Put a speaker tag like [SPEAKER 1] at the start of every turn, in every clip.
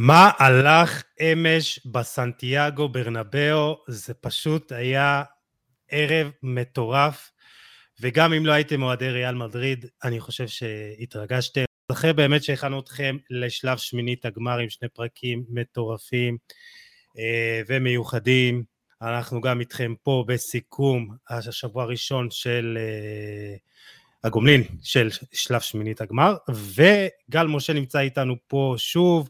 [SPEAKER 1] מה הלך אמש בסנטיאגו ברנבאו? זה פשוט היה ערב מטורף, וגם אם לא הייתם אוהדי ריאל מדריד, אני חושב שהתרגשתם. אחרי באמת שהכנו אתכם לשלב שמינית הגמר עם שני פרקים מטורפים אה, ומיוחדים. אנחנו גם איתכם פה בסיכום השבוע הראשון של אה, הגומלין של שלב שמינית הגמר, וגל משה נמצא איתנו פה שוב.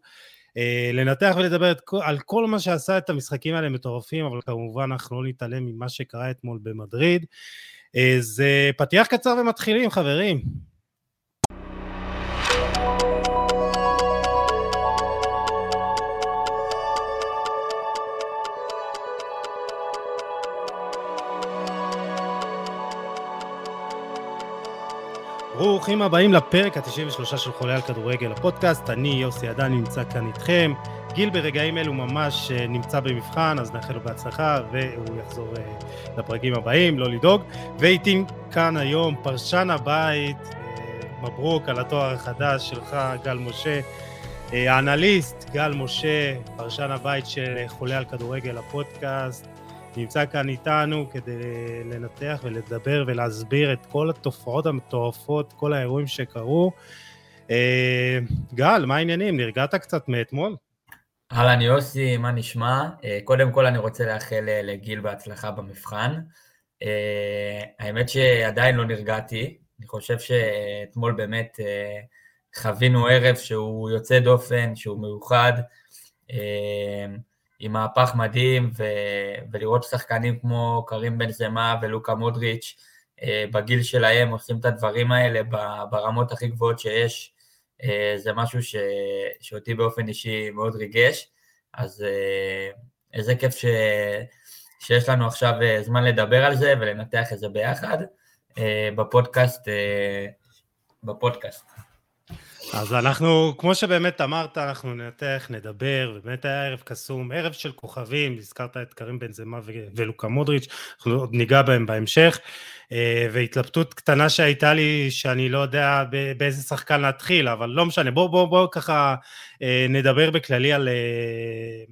[SPEAKER 1] אה, לנתח ולדבר על כל מה שעשה את המשחקים האלה מטורפים, אבל כמובן אנחנו לא נתעלם ממה שקרה אתמול במדריד. אה, זה פתיח קצר ומתחילים, חברים. ברוכים הבאים לפרק ה-93 של חולה על כדורגל הפודקאסט, אני יוסי עדן נמצא כאן איתכם, גיל ברגעים אלו ממש אה, נמצא במבחן, אז נאחל לו בהצלחה והוא יחזור אה, לפרקים הבאים, לא לדאוג, ואיתי כאן היום פרשן הבית, אה, מברוק על התואר החדש שלך, גל משה, האנליסט גל משה, פרשן הבית של חולה על כדורגל הפודקאסט, נמצא כאן איתנו כדי לנתח ולדבר ולהסביר את כל התופעות המטורפות, כל האירועים שקרו. אה, גל, מה העניינים? נרגעת קצת מאתמול?
[SPEAKER 2] אהלן יוסי, מה נשמע? אה, קודם כל אני רוצה לאחל אה, לגיל בהצלחה במבחן. האמת שעדיין לא נרגעתי, אני חושב שאתמול באמת חווינו ערב שהוא יוצא דופן, שהוא מיוחד. עם מהפך מדהים, ו... ולראות שחקנים כמו קרים בן זמה ולוקה מודריץ' אה, בגיל שלהם עושים את הדברים האלה ברמות הכי גבוהות שיש, אה, זה משהו ש... שאותי באופן אישי מאוד ריגש, אז אה, איזה כיף ש... שיש לנו עכשיו זמן לדבר על זה ולנתח את זה ביחד בפודקאסט. בפודקאסט.
[SPEAKER 1] אז אנחנו, כמו שבאמת אמרת, אנחנו ננתח, נדבר, באמת היה ערב קסום, ערב של כוכבים, הזכרת את קרים בן זמה ולוקה מודריץ', אנחנו עוד ניגע בהם בהמשך, אה, והתלבטות קטנה שהייתה לי, שאני לא יודע באיזה שחקן להתחיל, אבל לא משנה, בואו בוא, בוא ככה אה, נדבר בכללי על אה,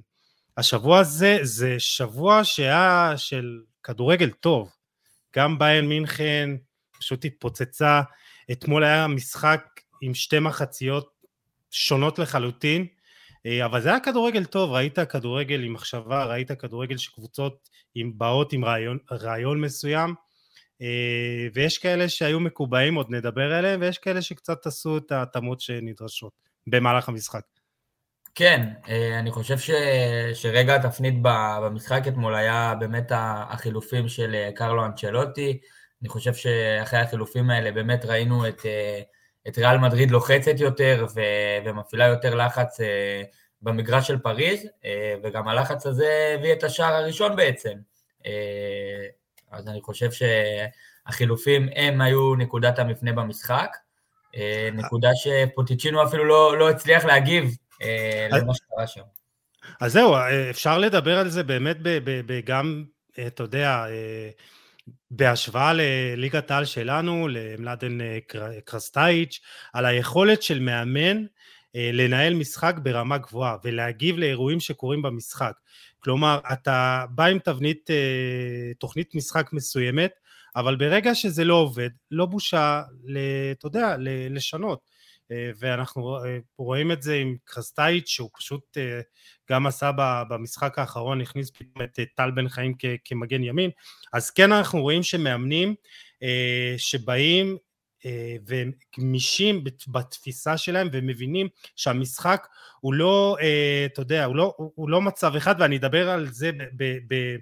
[SPEAKER 1] השבוע הזה, זה שבוע שהיה של כדורגל טוב, גם ביין מינכן פשוט התפוצצה, אתמול היה משחק עם שתי מחציות שונות לחלוטין, אה, אבל זה היה כדורגל טוב, ראית כדורגל עם מחשבה, ראית כדורגל שקבוצות עם, באות עם רעיון, רעיון מסוים, אה, ויש כאלה שהיו מקובעים, עוד נדבר עליהם, ויש כאלה שקצת עשו את ההתאמות שנדרשות במהלך המשחק.
[SPEAKER 2] כן, אה, אני חושב ש, שרגע התפנית במשחק אתמול היה באמת החילופים של קרלו אנצ'לוטי, אני חושב שאחרי החילופים האלה באמת ראינו את את ריאל מדריד לוחצת יותר ו- ומפעילה יותר לחץ אה, במגרש של פריז, אה, וגם הלחץ הזה הביא את השער הראשון בעצם. אה, אז אני חושב שהחילופים הם היו נקודת המפנה במשחק, נקודה שפוטיצ'ינו אפילו לא, לא הצליח להגיב למה שקרה שם.
[SPEAKER 1] אז זהו, אפשר לדבר על זה באמת גם, אתה יודע, בהשוואה לליגת העל שלנו, למלאדן אה, קרסטייץ', על היכולת של מאמן אה, לנהל משחק ברמה גבוהה ולהגיב לאירועים שקורים במשחק. כלומר, אתה בא עם תבנית, אה, תוכנית משחק מסוימת, אבל ברגע שזה לא עובד, לא בושה, אתה יודע, לשנות. אה, ואנחנו אה, רואים את זה עם קרסטייץ' שהוא פשוט אה, גם עשה במשחק האחרון, הכניס פתאום את טל בן חיים כמגן ימין, אז כן אנחנו רואים שמאמנים שבאים וגמישים בתפיסה שלהם ומבינים שהמשחק הוא לא, אתה יודע, הוא לא, הוא לא מצב אחד ואני אדבר על זה ב, ב, ב,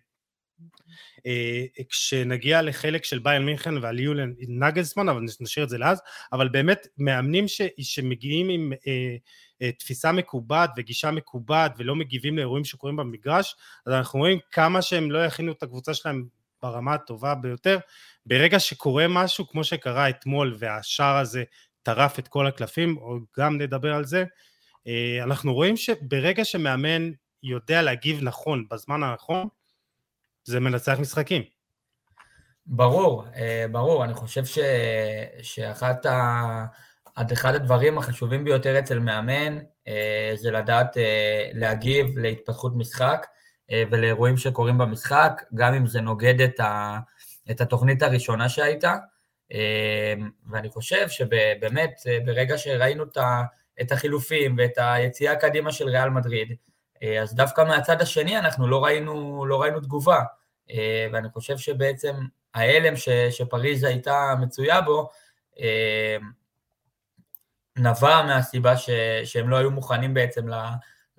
[SPEAKER 1] כשנגיע לחלק של ביין מינכן ועל יולן נגלסמן, אבל נשאיר את זה לאז, אבל באמת מאמנים ש, שמגיעים עם אה, אה, תפיסה מקובעת וגישה מקובעת ולא מגיבים לאירועים שקורים במגרש, אז אנחנו רואים כמה שהם לא יכינו את הקבוצה שלהם ברמה הטובה ביותר, ברגע שקורה משהו כמו שקרה אתמול והשער הזה טרף את כל הקלפים, או גם נדבר על זה, אה, אנחנו רואים שברגע שמאמן יודע להגיב נכון בזמן הנכון, זה מנצח משחקים.
[SPEAKER 2] ברור, אה, ברור, אני חושב ש, שאחת ה... עד אחד הדברים החשובים ביותר אצל מאמן, זה לדעת להגיב להתפתחות משחק ולאירועים שקורים במשחק, גם אם זה נוגד את, ה, את התוכנית הראשונה שהייתה. ואני חושב שבאמת, ברגע שראינו את החילופים ואת היציאה קדימה של ריאל מדריד, אז דווקא מהצד השני אנחנו לא ראינו, לא ראינו תגובה. ואני חושב שבעצם ההלם שפריז הייתה מצויה בו, נבע מהסיבה ש, שהם לא היו מוכנים בעצם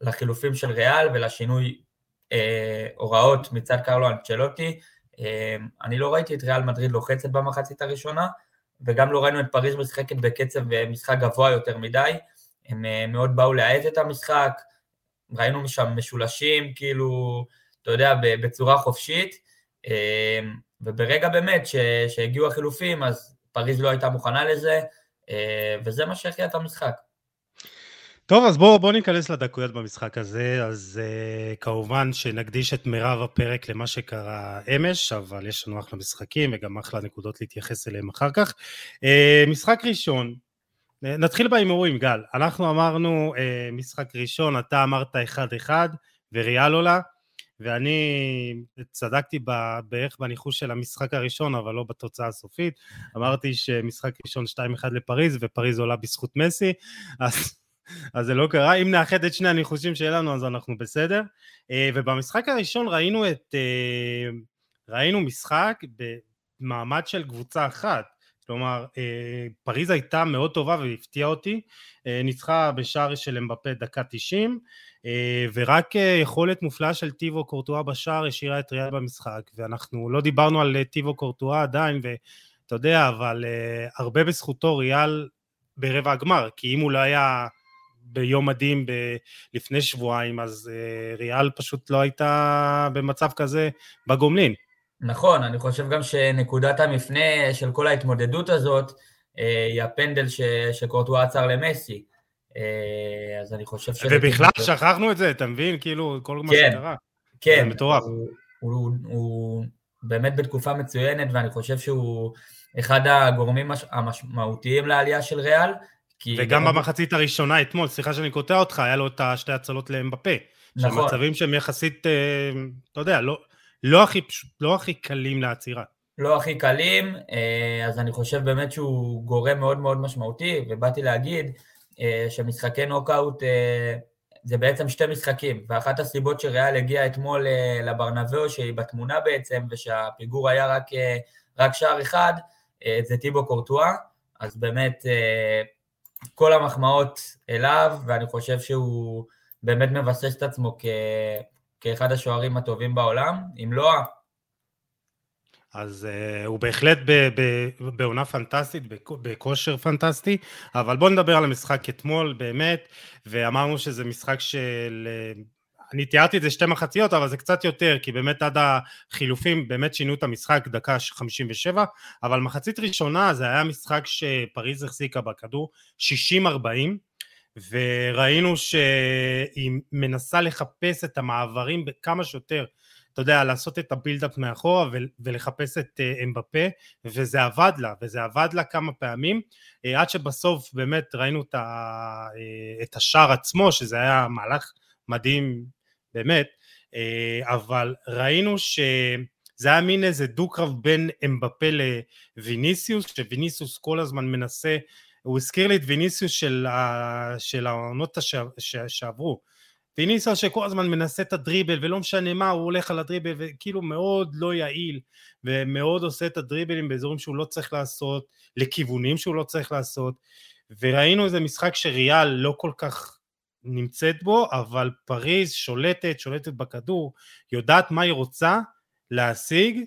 [SPEAKER 2] לחילופים של ריאל ולשינוי אה, הוראות מצד קרלו אנצ'לוטי. אה, אני לא ראיתי את ריאל מדריד לוחצת במחצית הראשונה, וגם לא ראינו את פריז משחקת בקצב אה, משחק גבוה יותר מדי. הם אה, מאוד באו להאט את המשחק, ראינו שם משולשים, כאילו, אתה יודע, בצורה חופשית, אה, וברגע באמת שהגיעו החילופים, אז פריז לא הייתה מוכנה לזה, אה, וזה מה שהכריע את המשחק.
[SPEAKER 1] טוב, אז בואו בוא ניכנס לדקויות במשחק הזה. אז uh, כמובן שנקדיש את מירב הפרק למה שקרה אמש, אבל יש לנו אחלה משחקים וגם אחלה נקודות להתייחס אליהם אחר כך. Uh, משחק ראשון, נתחיל בהימורים, גל. אנחנו אמרנו uh, משחק ראשון, אתה אמרת 1-1 וריאל עולה. ואני צדקתי בערך בניחוש של המשחק הראשון, אבל לא בתוצאה הסופית. אמרתי שמשחק ראשון 2-1 לפריז, ופריז עולה בזכות מסי, אז, אז זה לא קרה. אם נאחד את שני הניחושים שלנו, אז אנחנו בסדר. אה, ובמשחק הראשון ראינו את... אה, ראינו משחק במעמד של קבוצה אחת. כלומר, אה, פריז הייתה מאוד טובה והפתיעה אותי, ניצחה בשער של אמבפה דקה 90, אה, ורק אה, יכולת מופלאה של טיבו קורטואה בשער השאירה את ריאל במשחק, ואנחנו לא דיברנו על אה, טיבו קורטואה עדיין, ואתה יודע, אבל הרבה בזכותו ריאל ברבע הגמר, כי אם הוא לא היה ביום מדהים ב- לפני שבועיים, אז ריאל פשוט לא הייתה במצב כזה בגומלין.
[SPEAKER 2] נכון, אני חושב גם שנקודת המפנה של כל ההתמודדות הזאת היא הפנדל ש- שקורטואה עצר למסי. אה, אז אני חושב ש...
[SPEAKER 1] ובכלל שכחנו את זה, אתה מבין? כאילו, כל מה
[SPEAKER 2] כן,
[SPEAKER 1] שקרה.
[SPEAKER 2] כן. זה מטורף. הוא, הוא, הוא באמת בתקופה מצוינת, ואני חושב שהוא אחד הגורמים המשמעותיים לעלייה של ריאל.
[SPEAKER 1] וגם גם... במחצית הראשונה אתמול, סליחה שאני קוטע אותך, היה לו את השתי הצלות לאמבפה. נכון. שהמצבים שהם יחסית, אה, אתה יודע, לא, לא, הכי, לא הכי קלים לעצירה.
[SPEAKER 2] לא הכי קלים, אה, אז אני חושב באמת שהוא גורם מאוד מאוד משמעותי, ובאתי להגיד, אה, שמשחקי נוקאוט אה, זה בעצם שתי משחקים, ואחת הסיבות שריאל הגיעה אתמול לברנבאו, שהיא בתמונה בעצם, ושהפיגור היה רק, רק שער אחד, זה טיבו קורטואה, אז באמת כל המחמאות אליו, ואני חושב שהוא באמת מבסס את עצמו כ... כאחד השוערים הטובים בעולם, אם לא
[SPEAKER 1] אז uh, הוא בהחלט בעונה פנטסטית, בכושר פנטסטי, אבל בואו נדבר על המשחק אתמול באמת, ואמרנו שזה משחק של... אה, אני תיארתי את זה שתי מחציות, אבל זה קצת יותר, כי באמת עד החילופים באמת שינו את המשחק דקה 57, אבל מחצית ראשונה זה היה משחק שפריז החזיקה בכדור 60-40, וראינו שהיא מנסה לחפש את המעברים כמה שיותר אתה יודע, לעשות את הבילדאפ מאחורה ולחפש את אה, אמבפה, וזה עבד לה, וזה עבד לה כמה פעמים, אה, עד שבסוף באמת ראינו אה, את השער עצמו, שזה היה מהלך מדהים באמת, אבל ראינו שזה היה מין איזה דו-קרב בין אמבפה לוויניסיוס, שוויניסיוס כל הזמן מנסה, הוא הזכיר לי את ויניסיוס של העונות שעברו, ויניסה שכל הזמן מנסה את הדריבל ולא משנה מה הוא הולך על הדריבל וכאילו מאוד לא יעיל ומאוד עושה את הדריבלים באזורים שהוא לא צריך לעשות לכיוונים שהוא לא צריך לעשות. וראינו איזה משחק שריאל לא כל כך נמצאת בו אבל פריז שולטת, שולטת בכדור יודעת מה היא רוצה להשיג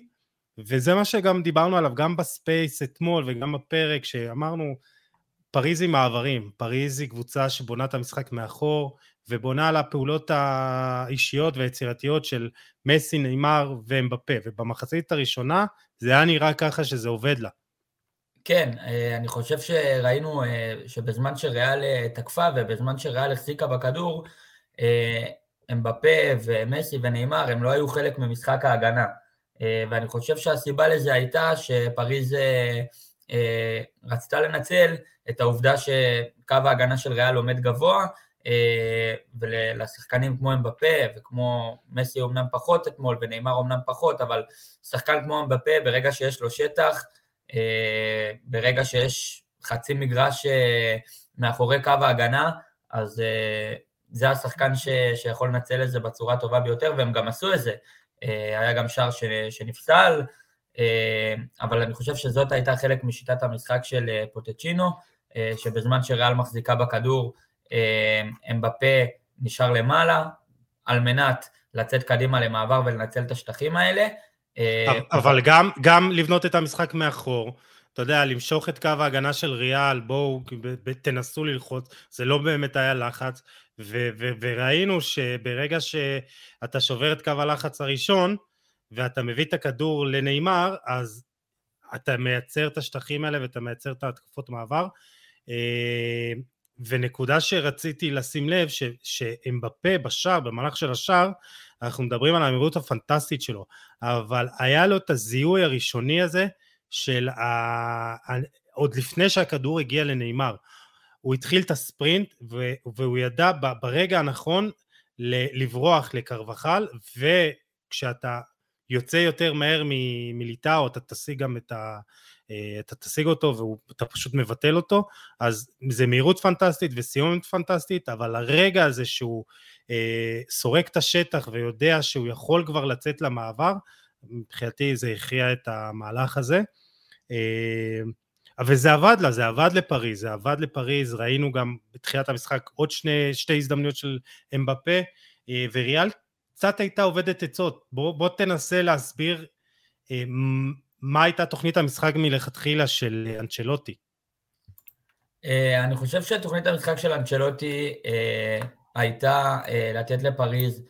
[SPEAKER 1] וזה מה שגם דיברנו עליו גם בספייס אתמול וגם בפרק שאמרנו פריז עם מעברים, פריז היא קבוצה שבונה את המשחק מאחור ובונה על הפעולות האישיות והיצירתיות של מסי, נאמר ואמבפה, ובמחצית הראשונה זה היה נראה ככה שזה עובד לה.
[SPEAKER 2] כן, אה, אני חושב שראינו אה, שבזמן שריאל אה, תקפה ובזמן שריאל החזיקה בכדור, אמבפה ומסי ונאמר הם לא היו חלק ממשחק ההגנה. ואני חושב שהסיבה לזה הייתה שפריז רצתה לנצל את העובדה שקו ההגנה של ריאל עומד גבוה, ולשחקנים כמו אמבפה וכמו מסי אומנם פחות אתמול ונאמר אומנם פחות, אבל שחקן כמו אמבפה ברגע שיש לו שטח, ברגע שיש חצי מגרש מאחורי קו ההגנה, אז זה השחקן ש, שיכול לנצל את זה בצורה הטובה ביותר, והם גם עשו את זה. היה גם שער שנפסל, אבל אני חושב שזאת הייתה חלק משיטת המשחק של פוטצ'ינו, שבזמן שריאל מחזיקה בכדור, אמבפה נשאר למעלה, על מנת לצאת קדימה למעבר ולנצל את השטחים האלה.
[SPEAKER 1] אבל גם, גם לבנות את המשחק מאחור, אתה יודע, למשוך את קו ההגנה של ריאל, בואו תנסו ללחוץ, זה לא באמת היה לחץ, ו- ו- וראינו שברגע שאתה שובר את קו הלחץ הראשון, ואתה מביא את הכדור לנאמר, אז אתה מייצר את השטחים האלה ואתה מייצר את ההתקפות מעבר. אה, ונקודה שרציתי לשים לב, שאמבפה בשער, במהלך של השער, אנחנו מדברים על המהירות הפנטסטית שלו, אבל היה לו את הזיהוי הראשוני הזה של ה... עוד לפני שהכדור הגיע לנאמר. הוא התחיל את הספרינט והוא ידע ברגע הנכון לברוח לקרבחל וכשאתה יוצא יותר מהר מליטאו אתה תשיג גם את ה... אה, אתה תשיג אותו ואתה פשוט מבטל אותו אז זה מהירות פנטסטית וסיומת פנטסטית אבל הרגע הזה שהוא אה, סורק את השטח ויודע שהוא יכול כבר לצאת למעבר מבחינתי זה הכריע את המהלך הזה. אה, אבל זה עבד לה, זה עבד לפריז, זה עבד לפריז, ראינו גם בתחילת המשחק עוד שני, שתי הזדמנויות של אמבפה, אה, וריאל קצת הייתה עובדת עצות, בוא, בוא תנסה להסביר אה, מה הייתה תוכנית המשחק מלכתחילה של אנצ'לוטי.
[SPEAKER 2] אה, אני חושב שתוכנית המשחק של אנצ'לוטי הייתה לתת לפריז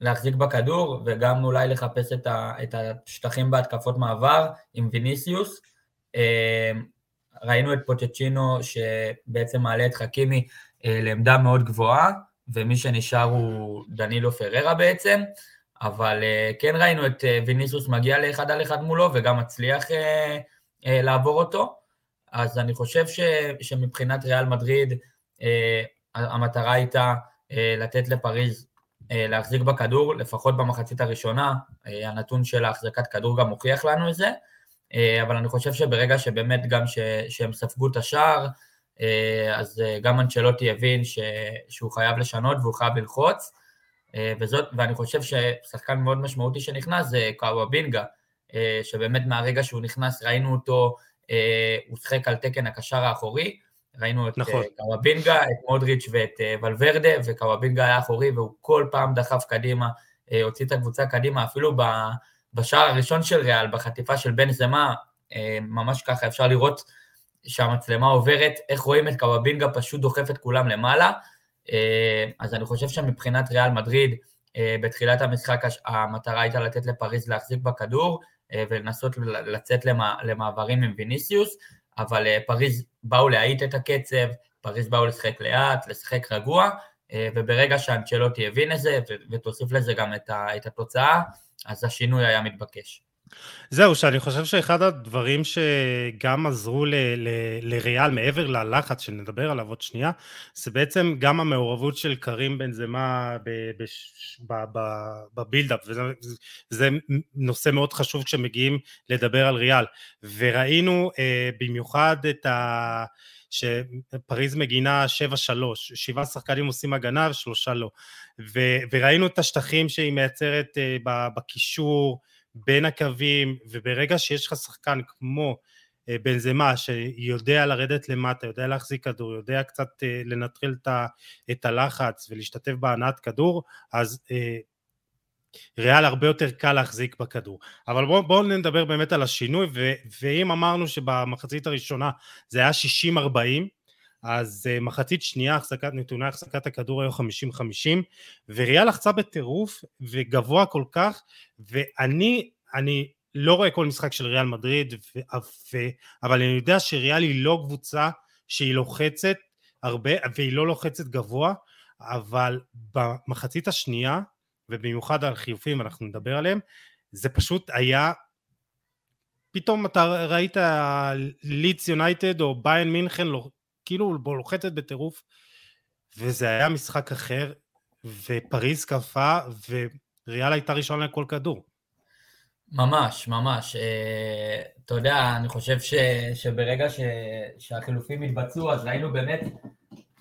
[SPEAKER 2] להחזיק בכדור וגם אולי לחפש את השטחים בהתקפות מעבר עם ויניסיוס. אמ, ראינו את פוצ'צ'ינו שבעצם מעלה את חכימי אה, לעמדה מאוד גבוהה, ומי שנשאר הוא דנילו פררה בעצם, אבל אה, כן ראינו את אה, ויניסוס מגיע לאחד על אחד מולו וגם מצליח לעבור אותו, אז אני חושב ש, שמבחינת ריאל מדריד המטרה הייתה לתת לפריז להחזיק בכדור, לפחות במחצית הראשונה, הנתון של החזקת כדור גם מוכיח לנו את זה, אה, אבל אני חושב שברגע שבאמת גם ש, שהם ספגו את השער, אה, אז אה, גם אנצ'לוטי הבין ש, שהוא חייב לשנות והוא חייב ללחוץ, וזאת, ואני חושב ששחקן מאוד משמעותי שנכנס זה קאוואבינגה, שבאמת מהרגע שהוא נכנס ראינו אותו, הוא שחק על תקן הקשר האחורי, ראינו את נכון. קאוואבינגה, את מודריץ' ואת ולוורדה, וקאוואבינגה היה אחורי והוא כל פעם דחף קדימה, הוציא את הקבוצה קדימה, אפילו ב... בשער הראשון של ריאל, בחטיפה של בן זמה, אה, ממש ככה אפשר לראות שהמצלמה עוברת, איך רואים את קוואבינגה פשוט דוחף את כולם למעלה. אה, אז אני חושב שמבחינת ריאל מדריד, אה, בתחילת המשחק המטרה הייתה לתת לפריז להחזיק בכדור ולנסות לצאת למעברים עם ויניסיוס, אבל פריז באו להאיט את הקצב, פריז באו לשחק לאט, לשחק רגוע, וברגע שאנצ'לוטי הבין את זה, ותוסיף לזה גם את התוצאה, אז השינוי היה מתבקש.
[SPEAKER 1] זהו, שאני חושב שאחד הדברים שגם עזרו לריאל, מעבר ללחץ שנדבר עליו עוד שנייה, זה בעצם גם המעורבות של קרים בן זמה בבילדאפ, וזה נושא מאוד חשוב כשמגיעים לדבר על ריאל, וראינו אה, במיוחד את ה... שפריז מגינה 7-3, שבעה שחקנים עושים הגנה ושלושה לא. ו, וראינו את השטחים שהיא מייצרת uh, בקישור, בין הקווים, וברגע שיש לך שחקן כמו uh, בנזמה שיודע לרדת למטה, יודע להחזיק כדור, יודע קצת uh, לנטרל את, הלחץ ולהשתתף בהנעת כדור, אז uh, ריאל הרבה יותר קל להחזיק בכדור. אבל בואו בוא נדבר באמת על השינוי, ואם אמרנו שבמחצית הראשונה זה היה 60-40, אז uh, מחצית שנייה החזקת, נתוני החזקת הכדור היו 50-50 וריאל לחצה בטירוף וגבוה כל כך ואני אני לא רואה כל משחק של ריאל מדריד ו, ו, אבל אני יודע שריאל היא לא קבוצה שהיא לוחצת הרבה והיא לא לוחצת גבוה אבל במחצית השנייה ובמיוחד על חיופים אנחנו נדבר עליהם זה פשוט היה פתאום אתה ראית לידס יונייטד או ביין מינכן כאילו לוחצת בטירוף וזה היה משחק אחר, ופריז קפאה, וריאל הייתה ראשון לכל כדור.
[SPEAKER 2] ממש, ממש. אה, אתה יודע, אני חושב ש, שברגע ש, שהחילופים התבצעו, אז ראינו באמת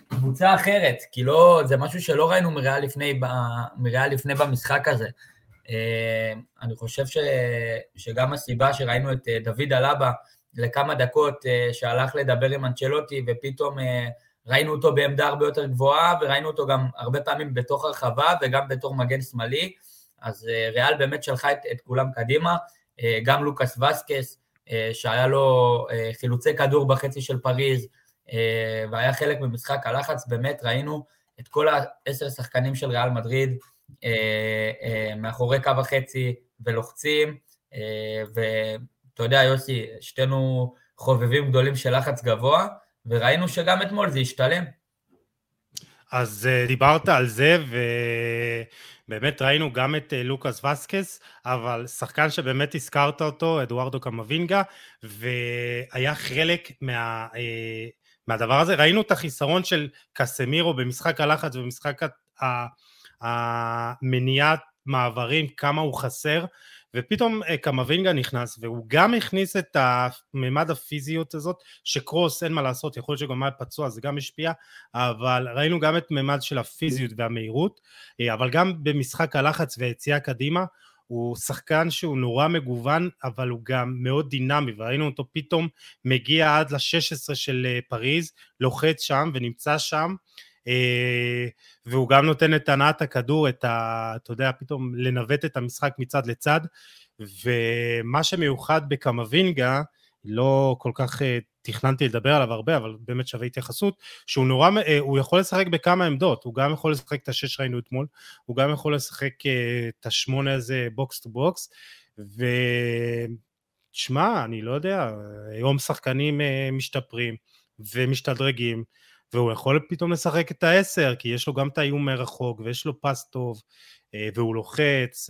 [SPEAKER 2] קבוצה אחרת, כי לא, זה משהו שלא ראינו מריאל לפני, מריאל לפני במשחק הזה. אה, אני חושב ש, שגם הסיבה שראינו את אה, דוד אלבה לכמה דקות שהלך לדבר עם אנצ'לוטי ופתאום ראינו אותו בעמדה הרבה יותר גבוהה וראינו אותו גם הרבה פעמים בתוך הרחבה וגם בתור מגן שמאלי, אז ריאל באמת שלחה את, את כולם קדימה, גם לוקאס וסקס, שהיה לו חילוצי כדור בחצי של פריז, אה, והיה חלק ממשחק הלחץ, באמת ראינו את כל העשר שחקנים של ריאל מדריד אה, אה, מאחורי קו החצי ולוחצים, ואתה יודע, יוסי, שתינו חובבים גדולים של לחץ גבוה, וראינו שגם אתמול זה השתלם.
[SPEAKER 1] אז דיברת על זה, ובאמת ראינו גם את לוקאס וסקס, אבל שחקן שבאמת הזכרת אותו, אדוארדו קמבינגה, והיה חלק מה... מהדבר הזה. ראינו את החיסרון של קסמירו במשחק הלחץ ובמשחק המניעת מעברים, כמה הוא חסר, ופתאום אה, קמבינגה נכנס, והוא גם הכניס את הממד הפיזיות הזאת, שקרוס, אין מה לעשות, יכול להיות שגם היה פצוע, זה גם השפיע, אבל ראינו גם את ממד של הפיזיות והמהירות, אה, אבל גם במשחק הלחץ והיציאה קדימה, הוא שחקן שהוא נורא מגוון, אבל הוא גם מאוד דינמי, וראינו אותו פתאום מגיע עד ל-16 של אה, פריז, לוחץ שם ונמצא שם, והוא גם נותן את הנעת הכדור, את ה... אתה יודע, פתאום לנווט את המשחק מצד לצד, ומה שמיוחד בקמבינגה, לא כל כך אה, תכננתי לדבר עליו הרבה, אבל באמת שווה התייחסות, שהוא נורא, אה, הוא יכול לשחק בכמה עמדות, הוא גם יכול לשחק את השש ראינו אתמול, הוא גם יכול לשחק אה, את השמונה הזה box to box, ותשמע, אני לא יודע, היום שחקנים משתפרים ומשתדרגים, והוא יכול פתאום לשחק את העשר, כי יש לו גם את האיום מרחוק, ויש לו פס טוב, והוא לוחץ,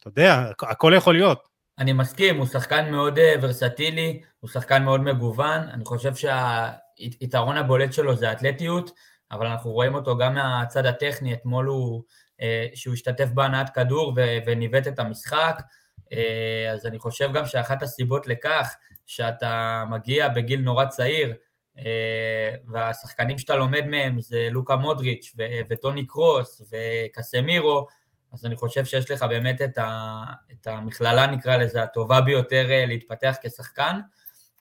[SPEAKER 1] אתה יודע, הכל יכול להיות.
[SPEAKER 2] אני מסכים, הוא שחקן מאוד אה, ורסטילי, הוא שחקן מאוד מגוון, אני חושב שהיתרון הבולט שלו זה האתלטיות, אבל אנחנו רואים אותו גם מהצד הטכני, אתמול הוא, אה, שהוא השתתף בהנעת כדור וניווט את המשחק, אה, אז אני חושב גם שאחת הסיבות לכך שאתה מגיע בגיל נורא צעיר, והשחקנים שאתה לומד מהם זה לוקה מודריץ' וטוני קרוס וקסמירו, אז אני חושב שיש לך באמת את, ה, את המכללה, נקרא לזה, הטובה ביותר אה, להתפתח כשחקן.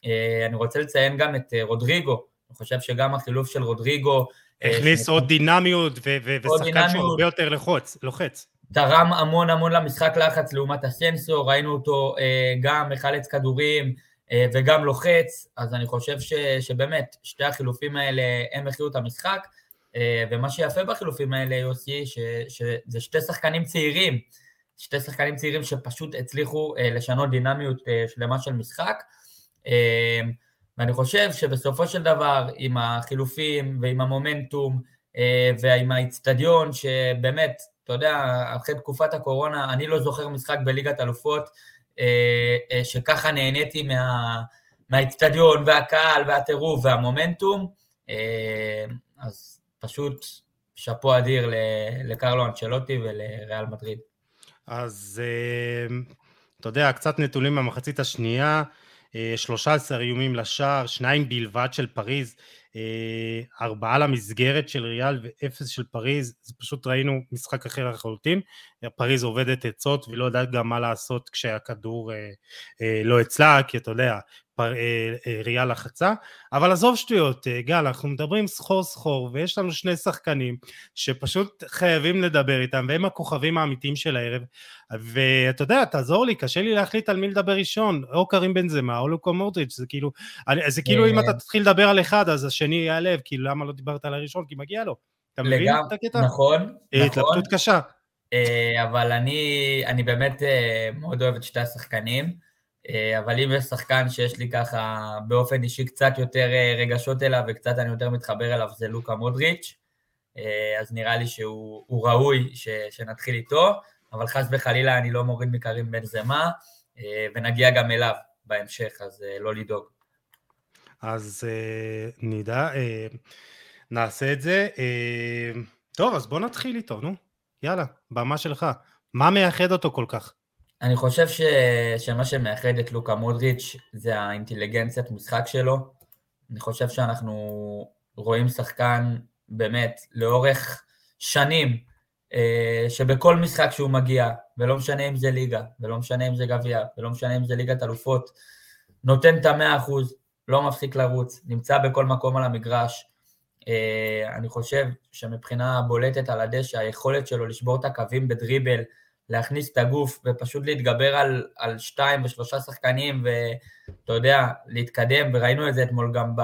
[SPEAKER 2] אה, אני רוצה לציין גם את אה, רודריגו, אני חושב שגם החילוף של רודריגו...
[SPEAKER 1] הכניס עוד דינמיות ושחקן שהוא הרבה יותר לחוץ, לוחץ.
[SPEAKER 2] תרם המון המון למשחק לחץ לעומת הסנסור, ראינו אותו גם מחלץ כדורים וגם לוחץ, אז אני חושב ש, שבאמת שתי החילופים האלה הם הכירו את המשחק. אה, ומה שיפה בחילופים האלה, יוסי, ש, שזה שתי שחקנים צעירים, שתי שחקנים צעירים שפשוט הצליחו אה, לשנות דינמיות אה, שלמה של משחק. ואני חושב שבסופו של דבר, עם החילופים ועם המומנטום ועם האיצטדיון, שבאמת, אתה יודע, אחרי תקופת הקורונה, אני לא זוכר משחק בליגת אלופות, שככה נהניתי מה, מהאיצטדיון והקהל והטירוף והמומנטום. אז פשוט שאפו אדיר לקרלו אנצ'לוטי ולריאל מדריד.
[SPEAKER 1] אז אה, אתה יודע, קצת נתונים מהמחצית השנייה, 13 אה, איומים לשער, שניים בלבד של פריז, אה, ארבעה למסגרת של ריאל ואפס של פריז, אז פשוט ראינו משחק אחר לחלוטין, פריז עובדת עצות ולא יודעת גם מה לעשות כשהכדור לא אצלה, כי אתה יודע, אה, אה, ראייה לחצה, אבל עזוב שטויות, אה, גל, אנחנו מדברים סחור סחור, ויש לנו שני שחקנים שפשוט חייבים לדבר איתם, והם הכוכבים האמיתיים של הערב, ואתה יודע, תעזור לי, קשה לי להחליט על מי לדבר ראשון, או קרים בן זמה, או לוקו מורטריץ', זה כאילו, זה כאילו אם אתה תתחיל לדבר על אחד, אז השני ייעלב, כאילו למה לא דיברת על הראשון, כי מגיע לו. אתה מבין את הקטע?
[SPEAKER 2] נכון, נכון.
[SPEAKER 1] התלבטות קשה.
[SPEAKER 2] אבל אני, אני באמת מאוד אוהב את שתי השחקנים. אה, אבל אם יש שחקן שיש לי ככה באופן אישי קצת יותר אה, רגשות אליו וקצת אני יותר מתחבר אליו זה לוקה מודריץ', אה, אז נראה לי שהוא ראוי ש, שנתחיל איתו, אבל חס וחלילה אני לא מוריד מקרים בן זמה, ונגיע גם אליו בהמשך, אז לא לדאוג.
[SPEAKER 1] אז נדע. נעשה את זה. טוב, אז בוא נתחיל איתו, נו. יאללה, במה שלך. מה מייחד אותו כל כך?
[SPEAKER 2] אני חושב ש... שמה שמייחד את לוקה מודריץ' זה האינטליגנציית משחק שלו. אני חושב שאנחנו רואים שחקן באמת לאורך שנים, אה, שבכל משחק שהוא מגיע, ולא משנה אם זה ליגה, ולא משנה אם זה גביע, ולא משנה אם זה ליגת אלופות, נותן את המאה אחוז, לא מפסיק לרוץ, נמצא בכל מקום על המגרש. אה, אני חושב שמבחינה בולטת על הדשא, היכולת שלו לשבור את הקווים בדריבל, להכניס את הגוף ופשוט להתגבר על, על שתיים ושלושה שחקנים ואתה יודע, להתקדם, וראינו את זה אתמול גם ב,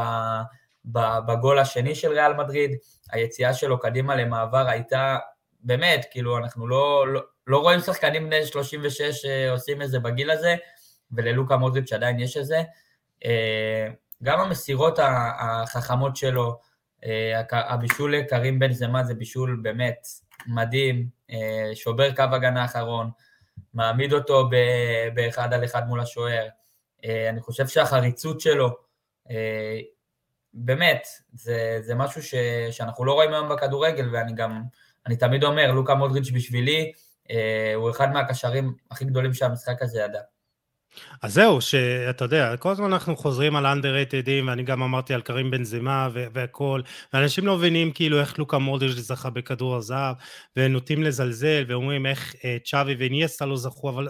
[SPEAKER 2] ב, בגול השני של ריאל מדריד, היציאה שלו קדימה למעבר הייתה באמת, כאילו אנחנו לא, לא, לא רואים שחקנים בני 36 אה, עושים את זה בגיל הזה, וללוקה מודריץ' עדיין יש את זה. אה, גם המסירות החכמות שלו, אה, הבישול לקרים בן זמה זה בישול באמת מדהים, שובר קו הגנה אחרון, מעמיד אותו באחד על אחד מול השוער. אני חושב שהחריצות שלו, באמת, זה, זה משהו ש, שאנחנו לא רואים היום בכדורגל, ואני גם, אני תמיד אומר, לוקה מודריץ' בשבילי, הוא אחד מהקשרים הכי גדולים שהמשחק הזה ידע.
[SPEAKER 1] אז זהו, שאתה יודע, כל הזמן אנחנו חוזרים על underratedים, ואני גם אמרתי על קרים בן זמה והכל, ואנשים לא מבינים כאילו איך לוקה מודריץ' זכה בכדור הזהב, ונוטים לזלזל, ואומרים איך אה, צ'אבי ואיניאסטה לא זכו, אבל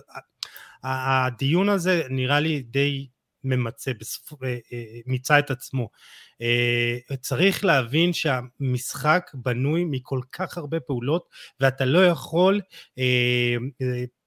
[SPEAKER 1] הדיון הזה נראה לי די ממצה, בספ... אה, אה, מיצה את עצמו. אה, צריך להבין שהמשחק בנוי מכל כך הרבה פעולות ואתה לא יכול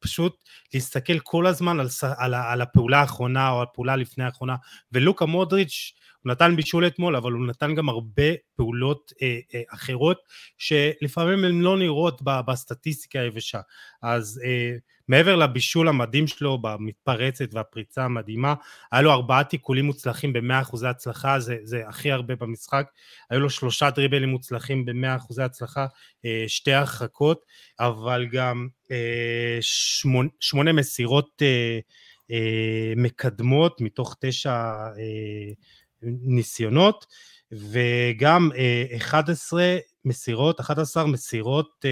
[SPEAKER 1] פשוט להסתכל כל הזמן על, על, על הפעולה האחרונה או הפעולה לפני האחרונה ולוקה מודריץ' הוא נתן בישול אתמול אבל הוא נתן גם הרבה פעולות אה, אה, אחרות שלפעמים הן לא נראות בסטטיסטיקה היבשה. אז אה, מעבר לבישול המדהים שלו במתפרצת והפריצה המדהימה, היה לו ארבעה תיקולים מוצלחים במאה אחוזי הצלחה, זה, זה הכי הרבה במשחק, היו לו שלושה דריבלים מוצלחים במאה אחוזי הצלחה, אה, שתי הרחקות, אבל גם אה, שמונה, שמונה מסירות אה, מקדמות מתוך תשע ניסיונות, וגם 11 מסירות, 11 מסירות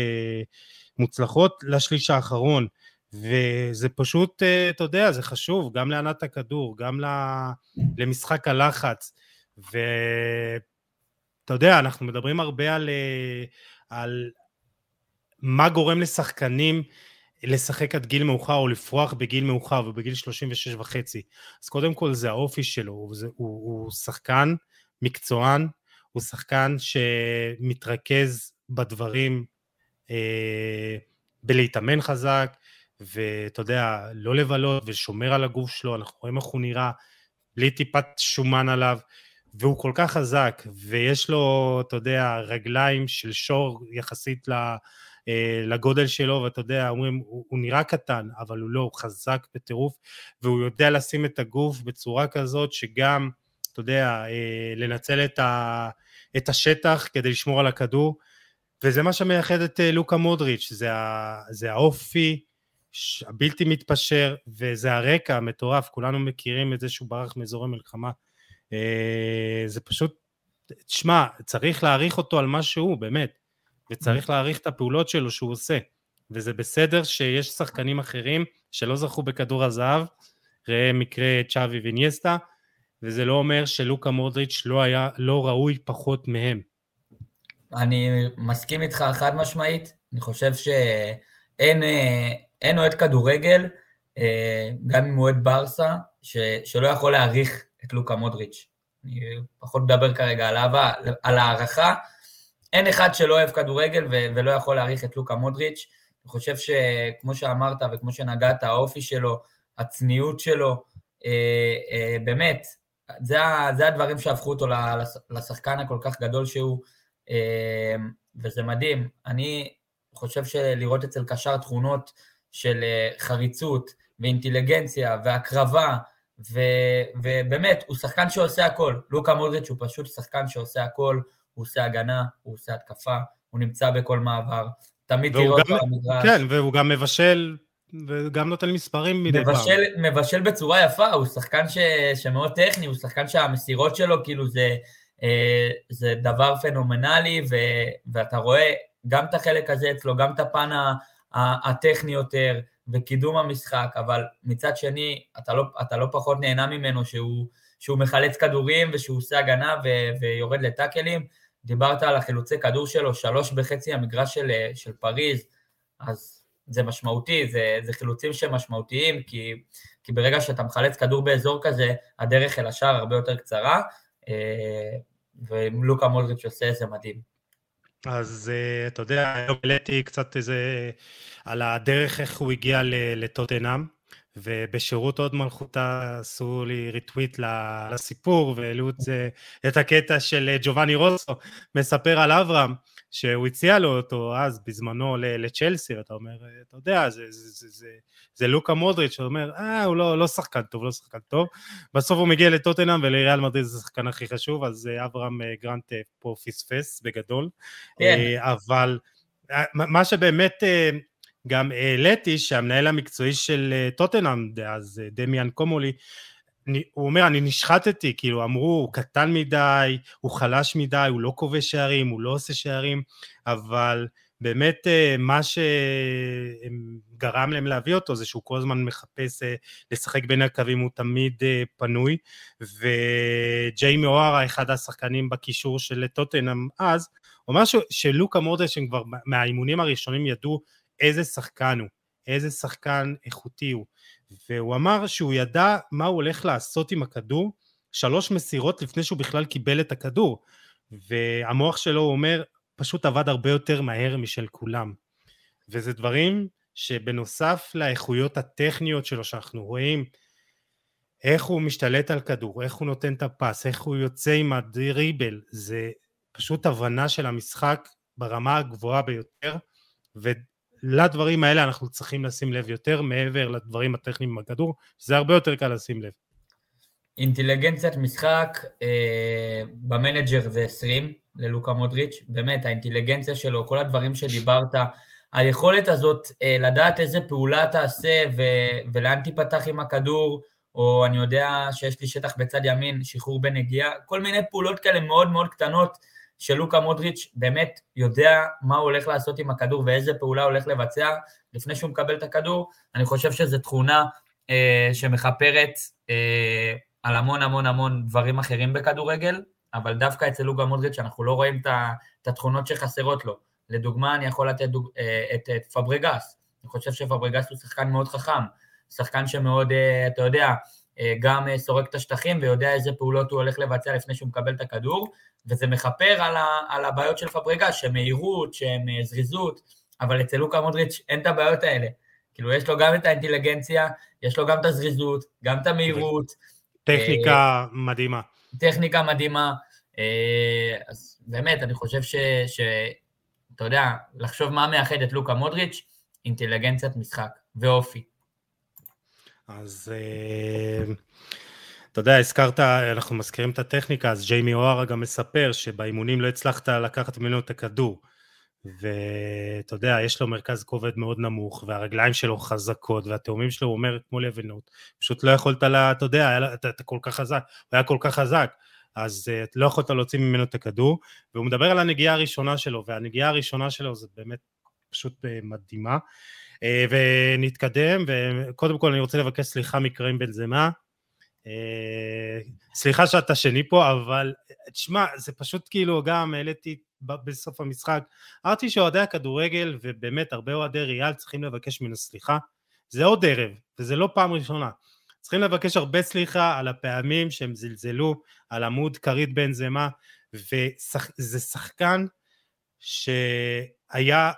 [SPEAKER 1] מוצלחות לשליש האחרון. וזה פשוט, אה, אתה יודע, זה חשוב, גם לענת הכדור, גם למשחק הלחץ, ואתה יודע, אנחנו מדברים הרבה על, אה, על מה גורם לשחקנים לשחק עד גיל מאוחר או לפרוח בגיל מאוחר ובגיל 36 וחצי. אז קודם כל זה האופי שלו, הוא, הוא, הוא שחקן מקצוען, הוא שחקן שמתרכז בדברים, אה, בלהתאמן חזק, ואתה יודע, לא לבלות ושומר על הגוף שלו, אנחנו רואים איך הוא נראה, בלי טיפת שומן עליו, והוא כל כך חזק, ויש לו, אתה יודע, רגליים של שור יחסית אה, לגודל שלו, ואתה יודע, אומרים, הוא, הוא נראה קטן, אבל הוא לא, הוא חזק בטירוף, והוא יודע לשים את הגוף בצורה כזאת שגם, אתה יודע, אה, לנצל את, ה, את השטח כדי לשמור על הכדור, וזה מה שמייחד את אה, לוקה מודריץ', זה, זה האופי, הבלתי מתפשר, וזה הרקע המטורף, כולנו מכירים את זה שהוא ברח מאזורי מלחמה. אה, זה פשוט, תשמע, צריך להעריך אותו על מה שהוא, באמת, וצריך להעריך את הפעולות שלו שהוא עושה. וזה בסדר שיש שחקנים אחרים שלא זכו בכדור הזהב, ראה מקרה צ'אבי וניאסטה, וזה לא אומר שלוקה מודריץ' לא היה, לא ראוי פחות מהם.
[SPEAKER 2] אני מסכים איתך חד משמעית, אני חושב שאין אה, אוהד כדורגל, אה, גם אם הוא אוהד ברסה, ש, שלא יכול להעריך את לוקה מודריץ'. אני פחות מדבר כרגע על אהבה, על הערכה. אין אחד שלא אוהב כדורגל ו- ולא יכול להעריך את לוקה מודריץ'. אני חושב שכמו שאמרת וכמו שנגעת, האופי שלו, הצניעות שלו, אה, אה, באמת, זה, זה הדברים שהפכו אותו לשחקן הכל כך גדול שהוא, אה, וזה מדהים. אני חושב שלראות אצל קשר תכונות של אה, חריצות ואינטליגנציה והקרבה, ו, ובאמת, הוא שחקן שעושה הכל. לוקה מודריץ' הוא פשוט שחקן שעושה הכל, הוא עושה הגנה, הוא עושה התקפה, הוא נמצא בכל מעבר, תמיד תראה אותו
[SPEAKER 1] במגרש. כן, והוא גם מבשל וגם נותן מספרים
[SPEAKER 2] מדי מבשל, פעם. מבשל בצורה יפה, הוא שחקן ש, שמאוד טכני, הוא שחקן שהמסירות שלו, כאילו זה, זה דבר פנומנלי, ו, ואתה רואה גם את החלק הזה אצלו, גם את הפן הטכני יותר, וקידום המשחק, אבל מצד שני, אתה לא, אתה לא פחות נהנה ממנו שהוא, שהוא מחלץ כדורים ושהוא עושה הגנה ו, ויורד לטאקלים. דיברת על החילוצי כדור שלו, שלוש בחצי המגרש של, של פריז, אז זה משמעותי, זה, זה חילוצים שמשמעותיים, כי, כי ברגע שאתה מחלץ כדור באזור כזה, הדרך אל השער הרבה יותר קצרה, אה, ולוקה מולריץ' עושה איזה מדהים.
[SPEAKER 1] אז uh, אתה יודע, היום העליתי קצת איזה על הדרך איך הוא הגיע לטוטנאם, ובשירות עוד מלכותה עשו לי ריטוויט לסיפור, והעלו את, זה, את הקטע של אה, ג'ובאני רוסו, מספר על אברהם, שהוא הציע לו אותו אז בזמנו לצ'לסי, ואתה אומר, אה, אתה יודע, זה, זה, זה, זה, זה לוקה מודריץ', שאומר, אה, הוא לא, לא שחקן טוב, לא שחקן טוב. בסוף הוא מגיע לטוטנאם ולריאל מדריד זה השחקן הכי חשוב, אז אה, אברהם גרנט פה פספס בגדול. כן. אבל מה שבאמת גם העליתי, שהמנהל המקצועי של טוטנאם דאז, דמיאן קומולי, הוא אומר, אני נשחטתי, כאילו, אמרו, הוא קטן מדי, הוא חלש מדי, הוא לא כובש שערים, הוא לא עושה שערים, אבל באמת אה, מה שגרם להם להביא אותו זה שהוא כל הזמן מחפש אה, לשחק בין הקווים, הוא תמיד אה, פנוי, וג'יימי אוהרה, אחד השחקנים בקישור של טוטנאם אז, הוא אמר שלוקה מורדשן כבר מהאימונים הראשונים ידעו איזה שחקן הוא, איזה שחקן איכותי הוא. והוא אמר שהוא ידע מה הוא הולך לעשות עם הכדור שלוש מסירות לפני שהוא בכלל קיבל את הכדור. והמוח שלו הוא אומר פשוט עבד הרבה יותר מהר משל כולם. וזה דברים שבנוסף לאיכויות הטכניות שלו שאנחנו רואים איך הוא משתלט על כדור, איך הוא נותן את הפס, איך הוא יוצא עם הדריבל, זה פשוט הבנה של המשחק ברמה הגבוהה ביותר לדברים האלה אנחנו צריכים לשים לב יותר מעבר לדברים הטכניים בכדור, שזה הרבה יותר קל לשים לב.
[SPEAKER 2] אינטליגנציית משחק אה, במנג'ר זה 20 ללוקה מודריץ', באמת האינטליגנציה שלו, כל הדברים שדיברת, היכולת הזאת אה, לדעת איזה פעולה תעשה ו- ולאן תיפתח עם הכדור, או אני יודע שיש לי שטח בצד ימין, שחרור בנגיעה, כל מיני פעולות כאלה מאוד מאוד קטנות, שלוקה מודריץ' באמת יודע מה הוא הולך לעשות עם הכדור ואיזה פעולה הוא הולך לבצע לפני שהוא מקבל את הכדור. אני חושב שזו תכונה אה, שמכפרת אה, על המון המון המון דברים אחרים בכדורגל, אבל דווקא אצל לוקה מודריץ' אנחנו לא רואים את התכונות שחסרות לו. לדוגמה, אני יכול לתת דוג... אה, את, את פברגס. אני חושב שפברגס הוא שחקן מאוד חכם, שחקן שמאוד, אה, אתה יודע, גם אה, סורק את השטחים ויודע איזה פעולות הוא הולך לבצע לפני שהוא מקבל את הכדור, וזה מכפר על, ה, על הבעיות של פבריגה, שהן מהירות, שהן אה, זריזות, אבל אצל לוקה מודריץ' אין את הבעיות האלה. כאילו, יש לו גם את האינטליגנציה, יש לו גם את הזריזות, גם את המהירות.
[SPEAKER 1] טכניקה מדהימה.
[SPEAKER 2] טכניקה מדהימה. אז באמת, אני חושב ש... ש אתה יודע, לחשוב מה מייחד את לוקה מודריץ', אינטליגנציית משחק ואופי.
[SPEAKER 1] אז אה, אתה יודע, הזכרת, אנחנו מזכירים את הטכניקה, אז ג'יימי אוהרה גם מספר שבאימונים לא הצלחת לקחת ממנו את הכדור. ואתה יודע, יש לו מרכז כובד מאוד נמוך, והרגליים שלו חזקות, והתאומים שלו, הוא אומר, כמו לבנות. פשוט לא יכולת, לה, אתה יודע, אתה, אתה כל כך חזק, הוא היה כל כך חזק, אז uh, לא יכולת להוציא ממנו את הכדור, והוא מדבר על הנגיעה הראשונה שלו, והנגיעה הראשונה שלו זה באמת פשוט uh, מדהימה. אה, ונתקדם, וקודם כל אני רוצה לבקש סליחה מקריים בן זמה. אה, סליחה שאתה שני פה, אבל תשמע, זה פשוט כאילו גם העליתי בסוף המשחק, אמרתי שאוהדי הכדורגל ובאמת הרבה אוהדי ריאל צריכים לבקש ממנו סליחה, זה עוד ערב, וזה לא פעם ראשונה. צריכים לבקש הרבה סליחה על הפעמים שהם זלזלו על עמוד כרית בן זמה, וזה שחקן שהיה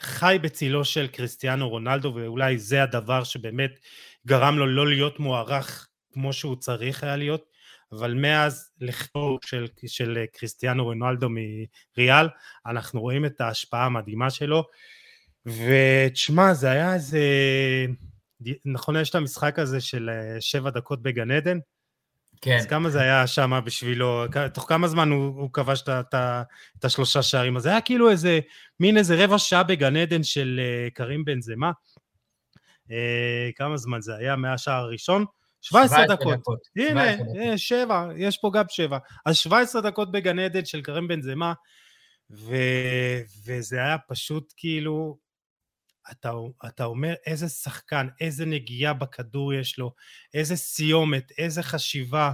[SPEAKER 1] חי בצילו של קריסטיאנו רונלדו ואולי זה הדבר שבאמת גרם לו לא להיות מוערך כמו שהוא צריך היה להיות אבל מאז לכתוב של, של קריסטיאנו רונלדו מריאל אנחנו רואים את ההשפעה המדהימה שלו. ותשמע זה היה איזה נכון יש את המשחק הזה של אה, שבע דקות בגן עדן כן. אז כמה זה היה שם בשבילו, תוך כמה זמן הוא, הוא כבש את, את, את השלושה שערים, אז זה היה כאילו איזה, מין איזה רבע שעה בגן עדן של uh, קרים בן זמה. Uh, כמה זמן זה היה מהשער הראשון, 17 דקות. דקות. הנה, 17 שבע, יש פה גם שבע. אז 17 דקות בגן עדן של קרם בן זמה, ו... וזה היה פשוט כאילו, אתה, אתה אומר איזה שחקן, איזה נגיעה בכדור יש לו, איזה סיומת, איזה חשיבה,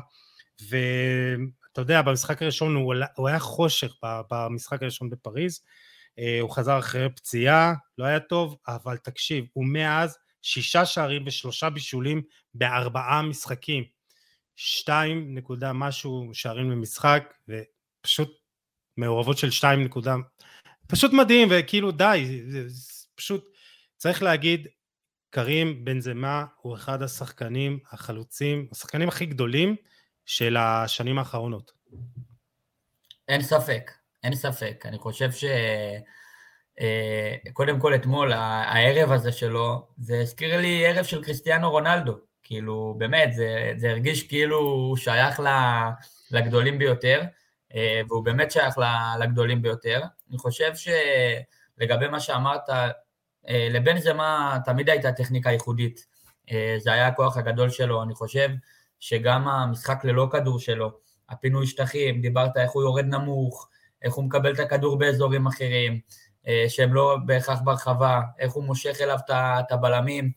[SPEAKER 1] ואתה יודע, במשחק הראשון הוא, הוא היה חושך במשחק הראשון בפריז, אה, הוא חזר אחרי פציעה, לא היה טוב, אבל תקשיב, הוא מאז שישה שערים ושלושה בישולים בארבעה משחקים. שתיים נקודה משהו שערים למשחק, ופשוט מעורבות של שתיים נקודה, פשוט מדהים, וכאילו די, פשוט צריך להגיד, קרים בן זמה הוא אחד השחקנים החלוצים, השחקנים הכי גדולים של השנים האחרונות.
[SPEAKER 2] אין ספק, אין ספק. אני חושב ש... אה, קודם כל אתמול, הערב הזה שלו, זה הזכיר לי ערב של קריסטיאנו רונלדו. כאילו, באמת, זה, זה הרגיש כאילו הוא שייך לגדולים ביותר, אה, והוא באמת שייך לגדולים ביותר. אני חושב שלגבי מה שאמרת, אה, לבן זמה תמיד הייתה טכניקה ייחודית. זה היה הכוח הגדול שלו, אני חושב שגם המשחק ללא כדור שלו, הפינוי שטחים, דיברת איך הוא יורד נמוך, איך הוא מקבל את הכדור באזורים אחרים, אה, שהם לא בהכרח ברחבה, איך הוא מושך אליו את הבלמים.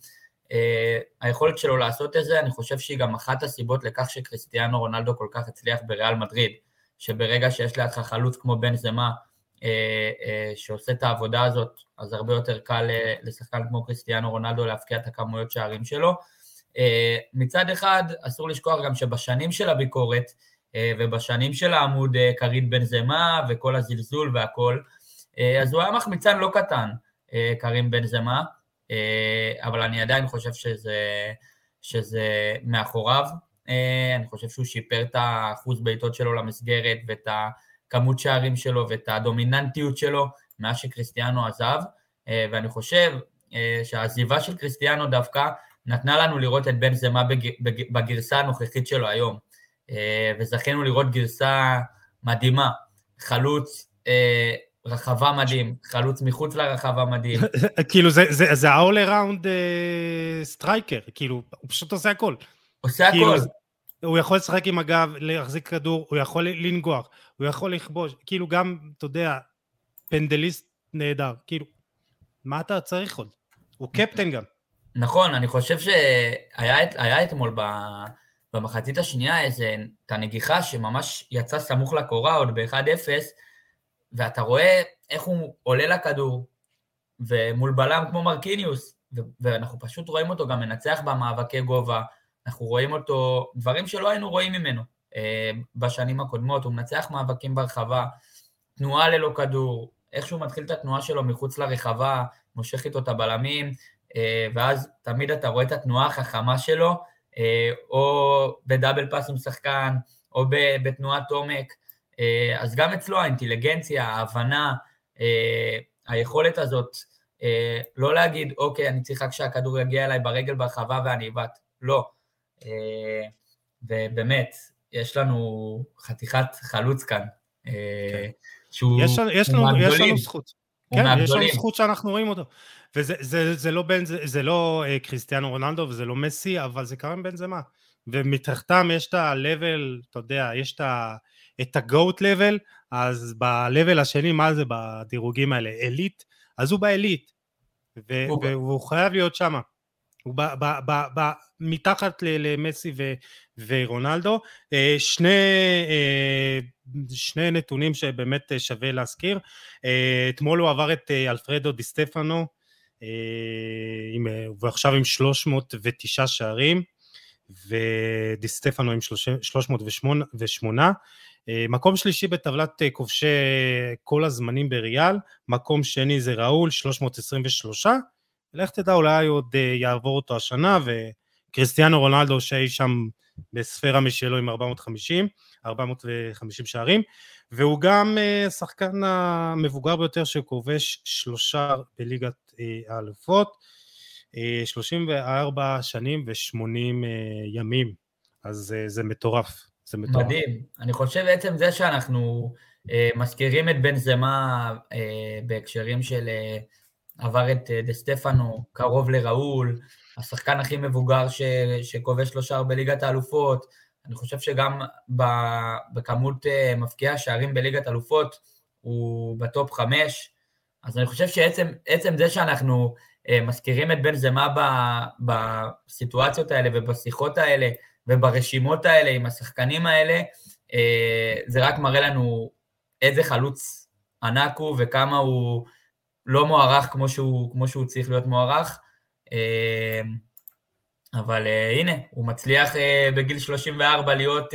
[SPEAKER 2] אה, היכולת שלו לעשות את זה, אני חושב שהיא גם אחת הסיבות לכך שקריסטיאנו רונלדו כל כך הצליח בריאל מדריד, שברגע שיש לידך חלוץ כמו בן זמה, אה, שעושה את העבודה הזאת, אז הרבה יותר קל לשחקן כמו קריסטיאנו רונלדו להפקיע את הכמויות שערים שלו. מצד אחד, אסור לשכוח גם שבשנים של הביקורת, ובשנים של העמוד קרין בן זמה וכל הזלזול והכל, אה, אז הוא היה מחמיצן לא קטן, אה, קרים בן זמה, אה, אבל אני עדיין חושב שזה, שזה מאחוריו. אני חושב שהוא שיפר את האחוז בעיטות שלו למסגרת ואת הכמות שערים שלו ואת הדומיננטיות שלו מאז שקריסטיאנו עזב, ואני חושב שהעזיבה של קריסטיאנו דווקא נתנה לנו לראות את בן זמה בגרסה הנוכחית שלו היום, וזכינו לראות גרסה מדהימה, חלוץ רחבה מדהים, חלוץ מחוץ לרחבה מדהים.
[SPEAKER 1] כאילו זה, זה, זה ה-all around striker, כאילו, הוא פשוט עושה הכל.
[SPEAKER 2] עושה כאילו, הכל.
[SPEAKER 1] הוא יכול לשחק עם הגב, להחזיק כדור, הוא יכול לנגוח, הוא יכול לכבוש, כאילו גם, אתה יודע, פנדליסט נהדר, כאילו, מה אתה צריך עוד? הוא קפטן גם.
[SPEAKER 2] נכון, אני חושב שהיה אתמול במחצית השנייה איזה, את הנגיחה שממש יצא סמוך לקורה עוד ב-1-0, ואתה רואה איך הוא עולה לכדור, ומול בלם כמו מרקיניוס, ואנחנו פשוט רואים אותו גם מנצח במאבקי גובה, אנחנו רואים אותו, דברים שלא היינו רואים ממנו. אה, בשנים הקודמות, הוא מנצח מאבקים ברחבה, תנועה ללא כדור, איך שהוא מתחיל את התנועה שלו מחוץ לרחבה, מושך איתו את הבלמים, אה, ואז תמיד אתה רואה את התנועה החכמה שלו, אה, או בדאבל פאס עם שחקן, או בתנועת עומק, אז גם אצלו האינטליגנציה, ההבנה, היכולת הזאת, לא להגיד, אוקיי, אני צריך רק שהכדור יגיע אליי ברגל ברחבה ואני אבעט, לא. ובאמת, יש לנו חתיכת חלוץ כאן, כן. שהוא
[SPEAKER 1] יש, יש לנו, יש לנו זכות. כן, יש לנו זכות שאנחנו רואים אותו. וזה זה, זה לא, בין, זה, זה לא אה, קריסטיאנו רונלדו וזה לא מסי, אבל זה קרם בן זמה. ומתחתם יש את ה-level, אתה יודע, יש את ה... את ה-goat level, אז ב-level השני, מה זה בדירוגים האלה? אליט? אז הוא באליט, ו- והוא חייב להיות שם. הוא ב- ב- ב- ב- מתחת למסי ו- ורונלדו. אה, שני, אה, שני נתונים שבאמת שווה להזכיר. אה, אתמול הוא עבר את אלפרדו די סטפנו, ועכשיו עם 309 שערים, ודי סטפנו עם 308, אה, מקום שלישי בטבלת כובשי כל הזמנים בריאל, מקום שני זה ראול, 323, לך תדע אולי עוד אה, יעבור אותו השנה, וקריסטיאנו רונלדו שאי שם בספירה משלו עם 450, 450 שערים, והוא גם השחקן המבוגר ביותר שכובש שלושה בליגת האלופות, 34 שנים ו-80 ימים, אז זה מטורף.
[SPEAKER 2] זה מטורף. מדהים. אני חושב בעצם זה שאנחנו אה, מזכירים את בן זמה אה, בהקשרים של אה, עבר את דה סטפנו, קרוב לראול, השחקן הכי מבוגר ש, שכובש לו שער בליגת האלופות, אני חושב שגם בכמות מפקיעי שערים בליגת האלופות הוא בטופ חמש, אז אני חושב שעצם זה שאנחנו מזכירים את בן זמה בסיטואציות האלה ובשיחות האלה וברשימות האלה עם השחקנים האלה, זה רק מראה לנו איזה חלוץ ענק הוא וכמה הוא לא מוערך כמו שהוא, כמו שהוא צריך להיות מוערך. אבל הנה, הוא מצליח בגיל 34 להיות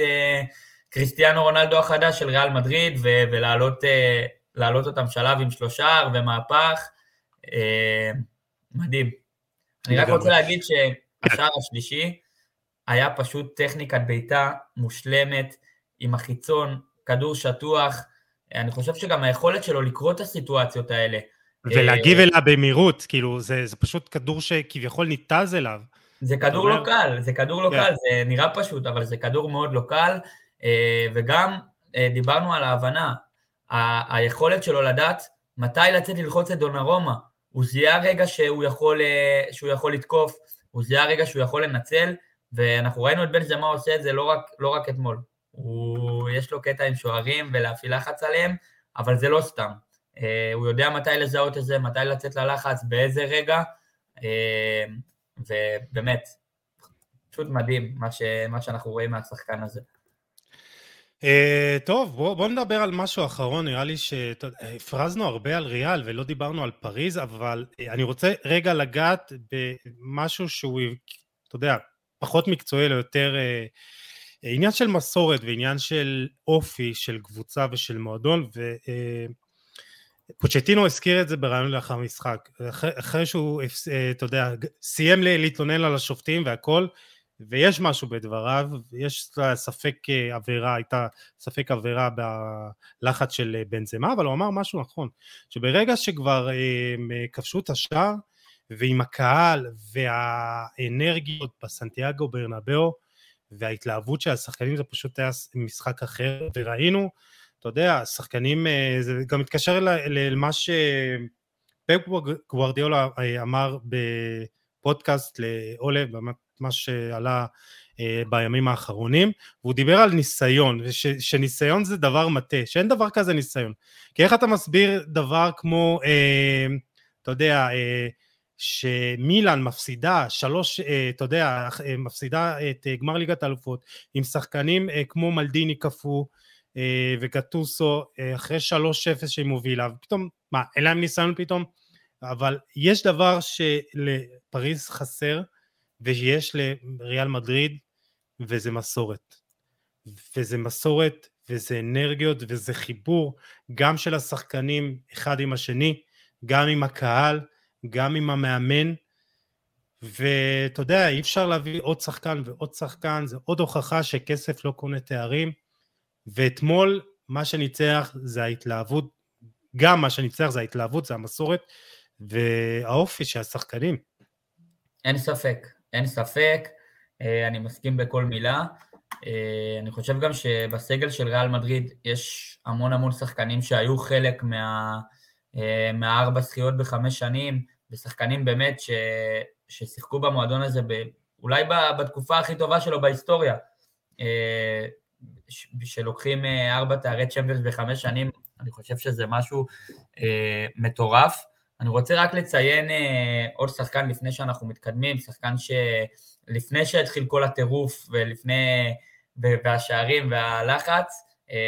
[SPEAKER 2] קריסטיאנו רונלדו החדש של ריאל מדריד ולהעלות אותם שלב עם שלושה ומהפך. מדהים. אני רק רוצה להגיד שהשער השלישי היה פשוט טכניקת בעיטה מושלמת, עם החיצון, כדור שטוח. אני חושב שגם היכולת שלו לקרוא את הסיטואציות האלה.
[SPEAKER 1] ולהגיב אה, אליה במהירות, כאילו, זה, זה פשוט כדור שכביכול ניתז אליו.
[SPEAKER 2] זה כדור לא קל, זה כדור לא כן. קל, זה נראה פשוט, אבל זה כדור מאוד לא קל, אה, וגם אה, דיברנו על ההבנה, היכולת שלו לדעת מתי לצאת ללחוץ את דונרומה, הוא זיהה רגע שהוא יכול, שהוא יכול לתקוף, הוא זיהה רגע שהוא יכול לנצל, ואנחנו ראינו את בן זמה עושה את זה לא רק, לא רק אתמול. הוא, יש לו קטע עם שוערים ולהפעיל לחץ עליהם, אבל זה לא סתם. אה, הוא יודע מתי לזהות את זה, מתי לצאת ללחץ, באיזה רגע, אה, ובאמת, פשוט מדהים מה, ש, מה שאנחנו רואים מהשחקן הזה.
[SPEAKER 1] Uh, טוב, בואו בוא נדבר על משהו אחרון, נראה לי שהפרזנו הרבה על ריאל ולא דיברנו על פריז, אבל אני רוצה רגע לגעת במשהו שהוא, אתה יודע, פחות מקצועי, אלא יותר uh, עניין של מסורת ועניין של אופי של קבוצה ושל מועדון, ופוצ'טינו הזכיר את זה ברעיון לאחר משחק, אחרי, אחרי שהוא, uh, אתה יודע, סיים להתלונן על השופטים והכל, ויש משהו בדבריו, יש ספק עבירה, הייתה ספק עבירה בלחץ של בנזמה, אבל הוא אמר משהו נכון, שברגע שכבר כבשו את השער, ועם הקהל והאנרגיות בסנטיאגו ברנבאו וההתלהבות של השחקנים זה פשוט היה משחק אחר וראינו, אתה יודע, השחקנים, אה, זה גם מתקשר למה שפפ גוורדיולה אה, אמר בפודקאסט לאולה, מה שעלה אה, בימים האחרונים, והוא דיבר על ניסיון, וש, שניסיון זה דבר מטה, שאין דבר כזה ניסיון. כי איך אתה מסביר דבר כמו, אה, אתה יודע, אה, שמילאן מפסידה שלוש, אה, אתה יודע, אה, מפסידה את אה, גמר ליגת האלופות עם שחקנים כמו מלדיני קפוא וגטוסו אחרי שלוש אפס שהיא מובילה, ופתאום, מה, אין להם ניסיון פתאום? אבל יש דבר שלפריז חסר ויש לריאל מדריד וזה מסורת. וזה מסורת וזה אנרגיות וזה חיבור גם של השחקנים אחד עם השני, גם עם הקהל, גם עם המאמן, ואתה יודע, אי אפשר להביא עוד שחקן ועוד שחקן, זה עוד הוכחה שכסף לא קונה תארים, ואתמול מה שניצח זה ההתלהבות, גם מה שניצח זה ההתלהבות, זה המסורת, והאופי של השחקנים.
[SPEAKER 2] אין ספק, אין ספק, אה, אני מסכים בכל מילה. אה, אני חושב גם שבסגל של ריאל מדריד יש המון המון שחקנים שהיו חלק מה, אה, מהארבע זכיות בחמש שנים, ושחקנים באמת ש, ששיחקו במועדון הזה ב, אולי בתקופה הכי טובה שלו בהיסטוריה, שלוקחים אה, ארבע תארי צ'מפיונס בחמש שנים, אני חושב שזה משהו אה, מטורף. אני רוצה רק לציין עוד שחקן לפני שאנחנו מתקדמים, שחקן שלפני שהתחיל כל הטירוף ולפני, והשערים והלחץ,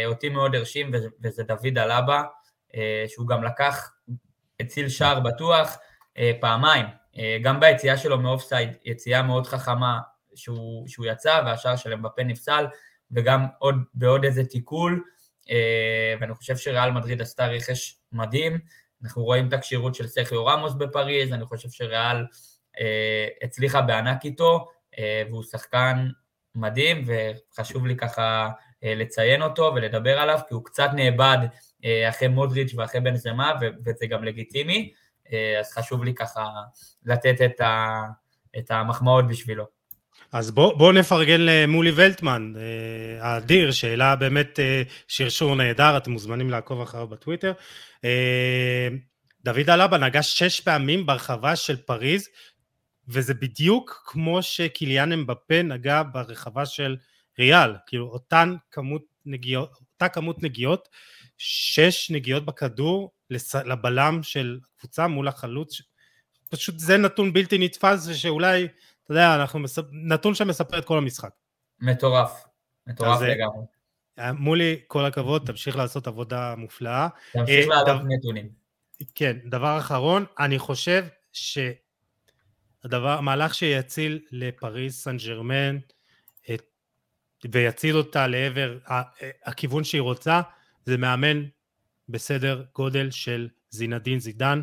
[SPEAKER 2] אותי מאוד הרשים, וזה דוד אלבה, שהוא גם לקח, הציל שער בטוח, אה, פעמיים, אה, גם ביציאה שלו מאופסייד, יציאה מאוד חכמה שהוא, שהוא יצא והשער של אמבפה נפסל, וגם עוד, בעוד איזה תיקול, אה, ואני חושב שריאל מדריד עשתה רכש מדהים, אנחנו רואים את הכשירות של סכיו רמוס בפריז, אני חושב שריאל הצליחה בענק איתו, והוא שחקן מדהים, וחשוב לי ככה לציין אותו ולדבר עליו, כי הוא קצת נאבד אחרי מודריץ' ואחרי בן זמה, וזה גם לגיטימי. אה, אז חשוב לי ככה לתת את, ה, את המחמאות בשבילו.
[SPEAKER 1] אז בואו בוא נפרגן למולי ולטמן, אה, האדיר, שהעלה באמת אה, שרשור נהדר, אתם מוזמנים לעקוב אחריו בטוויטר. דוד אלבה נגע שש פעמים ברחבה של פריז, וזה בדיוק כמו שקיליאן אמבפה נגע ברחבה של ריאל, כאילו אותן כמות נגיעות, אותה כמות נגיעות, שש נגיעות בכדור לבלם של קבוצה מול החלוץ, פשוט זה נתון בלתי נתפס ושאולי, אתה יודע, אנחנו מספ... נתון שמספר את כל המשחק.
[SPEAKER 2] מטורף, מטורף לגמרי.
[SPEAKER 1] אה, מולי, כל הכבוד, תמשיך לעשות עבודה מופלאה.
[SPEAKER 2] תמשיך אה, לעלות נתונים.
[SPEAKER 1] כן, דבר אחרון, אני חושב שהדבר, המהלך שיציל לפריס סן ג'רמן ויציל אותה לעבר הכיוון שהיא רוצה, זה מאמן בסדר גודל של זינדין זידן,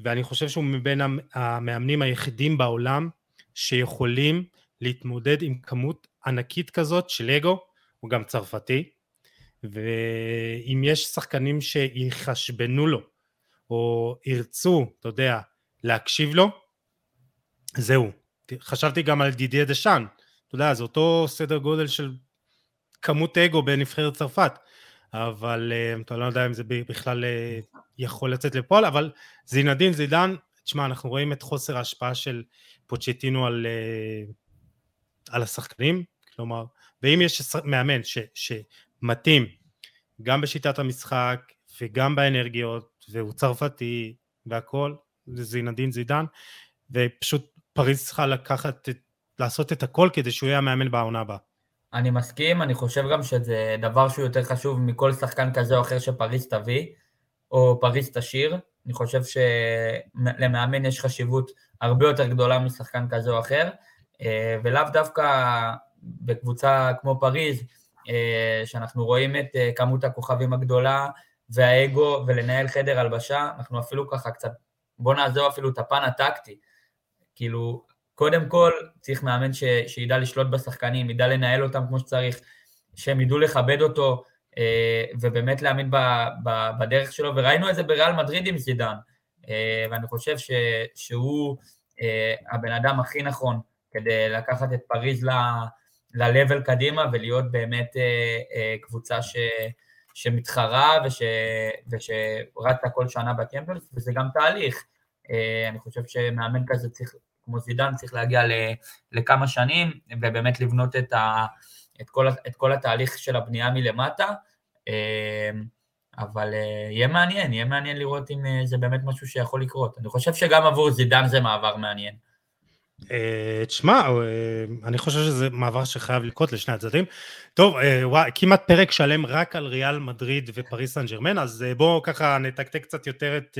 [SPEAKER 1] ואני חושב שהוא מבין המאמנים היחידים בעולם שיכולים להתמודד עם כמות ענקית כזאת של אגו, הוא גם צרפתי, ואם יש שחקנים שיחשבנו לו, או ירצו, אתה יודע, להקשיב לו, זהו. חשבתי גם על דידיה דשאן, אתה יודע, זה אותו סדר גודל של כמות אגו בנבחרת צרפת, אבל uh, אתה לא יודע אם זה בכלל uh, יכול לצאת לפועל, אבל זינדין זידן, תשמע, אנחנו רואים את חוסר ההשפעה של פוצ'טינו על, uh, על השחקנים, כלומר, ואם יש מאמן ש, שמתאים גם בשיטת המשחק וגם באנרגיות, והוא צרפתי והכל, זה זינדין זידן, ופשוט פריז צריכה לקחת, לעשות את הכל כדי שהוא יהיה המאמן בעונה הבאה.
[SPEAKER 2] אני מסכים, אני חושב גם שזה דבר שהוא יותר חשוב מכל שחקן כזה או אחר שפריז תביא, או פריז תשאיר. אני חושב שלמאמן יש חשיבות הרבה יותר גדולה משחקן כזה או אחר, אה, ולאו דווקא בקבוצה כמו פריז, אה, שאנחנו רואים את אה, כמות הכוכבים הגדולה והאגו ולנהל חדר הלבשה, אנחנו אפילו ככה קצת, בוא נעזור אפילו את הפן הטקטי. כאילו, קודם כל צריך מאמן ש, שידע לשלוט בשחקנים, ידע לנהל אותם כמו שצריך, שהם ידעו לכבד אותו ובאמת להאמין בדרך שלו, וראינו את זה בריאל מדריד עם זידן, אה, ואני חושב ש, שהוא אה, הבן אדם הכי נכון כדי לקחת את פריז ל-level קדימה ולהיות באמת קבוצה ש, שמתחרה וש, ושרצה כל שנה בקמפיונס, וזה גם תהליך. אני חושב שמאמן כזה צריך כמו זידן צריך להגיע לכמה שנים, ובאמת לבנות את, ה, את, כל, את כל התהליך של הבנייה מלמטה. אמ, אבל אה, יהיה מעניין, יהיה מעניין לראות אם אה, זה באמת משהו שיכול לקרות. אני חושב שגם עבור זידן זה מעבר מעניין.
[SPEAKER 1] אה, תשמע, אני חושב שזה מעבר שחייב לקרות לשני הצדדים. טוב, וואי, כמעט פרק שלם רק על ריאל מדריד ופריס סן ג'רמן, אז בואו ככה נתקתק קצת יותר את,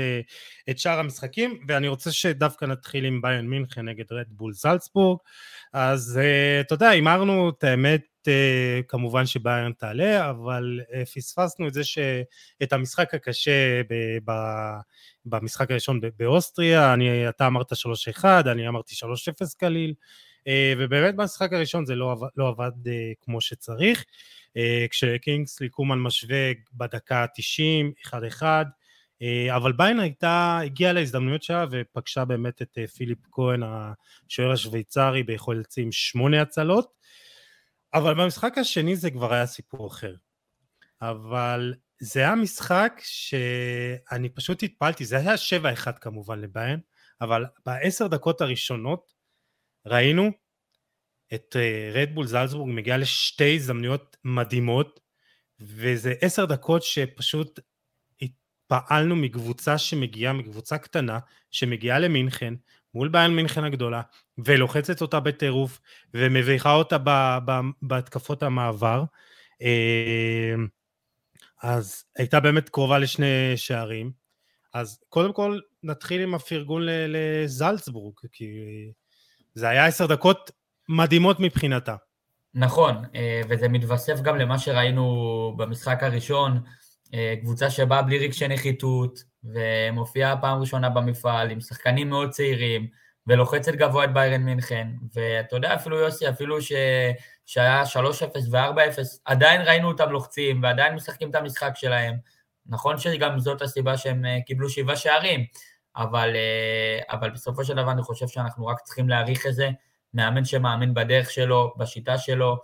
[SPEAKER 1] את שאר המשחקים, ואני רוצה שדווקא נתחיל עם ביון מינכן נגד רדבול זלצבורג. אז אתה יודע, הימרנו את האמת כמובן שביירן תעלה, אבל פספסנו את זה שאת המשחק הקשה ב, ב, במשחק הראשון באוסטריה, אני, אתה אמרת 3-1, אני אמרתי 3-0 קליל, אה, ובאמת במשחק הראשון זה לא לא עבד אה, כמו שצריך, אה, כשקינגסלי קומן משווה בדקה ה-90, 1-1, אבל ביין הייתה, הגיעה להזדמנויות שלה ופגשה באמת את פיליפ כהן, השוער השוויצרי ביכולת עם שמונה הצלות, אבל במשחק השני זה כבר היה סיפור אחר. אבל זה היה משחק שאני פשוט התפעלתי, זה היה 7-1 כמובן לביין, אבל בעשר דקות הראשונות ראינו את רדבול זלצבורג מגיע לשתי הזדמנויות מדהימות, וזה עשר דקות שפשוט התפעלנו מקבוצה שמגיעה, מקבוצה קטנה, שמגיעה למינכן, מול ביין מינכן הגדולה, ולוחצת אותה בטירוף, ומביכה אותה בהתקפות המעבר. אה, אז הייתה באמת קרובה לשני שערים. אז קודם כל נתחיל עם הפרגון לזלצבורג, כי זה היה עשר דקות מדהימות מבחינתה.
[SPEAKER 2] נכון, אה, וזה מתווסף גם למה שראינו במשחק הראשון, אה, קבוצה שבאה בלי רגשי נחיתות, ומופיעה פעם ראשונה במפעל עם שחקנים מאוד צעירים, ולוחצת גבוה את ביירן מינכן, ואתה יודע, אפילו יוסי, אפילו ש... שהיה 3-0 ו-4-0, עדיין ראינו אותם לוחצים, ועדיין משחקים את המשחק שלהם. נכון שגם זאת הסיבה שהם אה, קיבלו שבעה שערים, אבל, אה, אבל בסופו של דבר אני חושב שאנחנו רק צריכים להעריך את זה, מאמן שמאמין בדרך שלו, בשיטה שלו,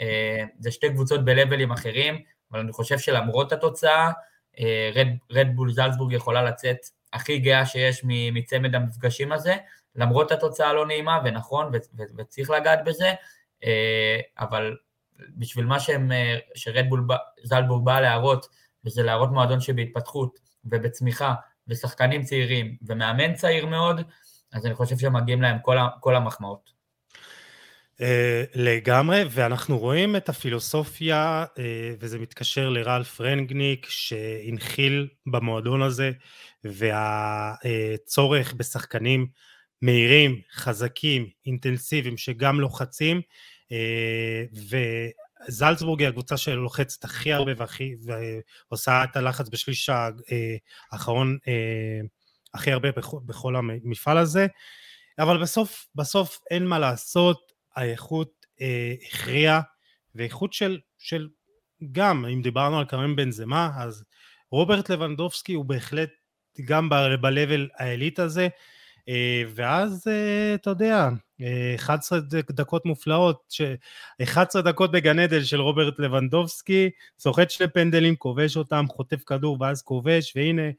[SPEAKER 2] אה, זה שתי קבוצות בלבלים אחרים, אבל אני חושב שלמרות התוצאה, רדבול זלצבורג יכולה לצאת הכי גאה שיש מצמד המפגשים הזה, למרות התוצאה הלא נעימה, ונכון, וצריך לגעת בזה, אבל בשביל מה שהם, שרדבול זלבורג בא להראות, וזה להראות מועדון שבהתפתחות ובצמיחה, ושחקנים צעירים, ומאמן צעיר מאוד, אז אני חושב שמגיעים להם כל, כל המחמאות.
[SPEAKER 1] Uh, לגמרי, ואנחנו רואים את הפילוסופיה, uh, וזה מתקשר לרלף רנגניק, שהנחיל במועדון הזה, והצורך בשחקנים מהירים, חזקים, אינטנסיביים, שגם לוחצים, uh, וזלצבורג היא הקבוצה שלוחצת הכי הרבה והכי, ועושה את הלחץ בשליש האחרון הכי הרבה בכל המפעל הזה, אבל בסוף, בסוף אין מה לעשות, האיכות אה, הכריעה, ואיכות של, של גם, אם דיברנו על קרם בנזמה, אז רוברט לבנדובסקי הוא בהחלט גם ב-level העילית הזה, אה, ואז אה, אתה יודע, 11 אה, דקות מופלאות, 11 דקות בגן עדן של רוברט לבנדובסקי, סוחט שני פנדלים, כובש אותם, חוטף כדור ואז כובש, והנה,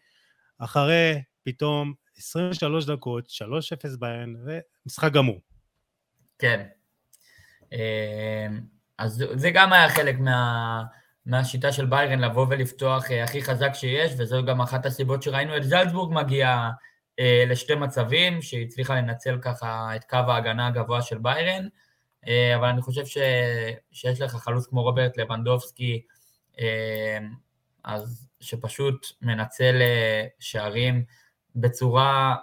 [SPEAKER 1] אחרי פתאום 23 דקות, 3-0 בהן, ומשחק גמור.
[SPEAKER 2] כן. אז זה גם היה חלק מה, מהשיטה של ביירן לבוא ולפתוח הכי חזק שיש, וזו גם אחת הסיבות שראינו את זלצבורג מגיעה אה, לשתי מצבים, שהיא הצליחה לנצל ככה את קו ההגנה הגבוה של ביירן, אה, אבל אני חושב ש, שיש לך חלוץ כמו רוברט לבנדובסקי, אה, אז שפשוט מנצל שערים בצורה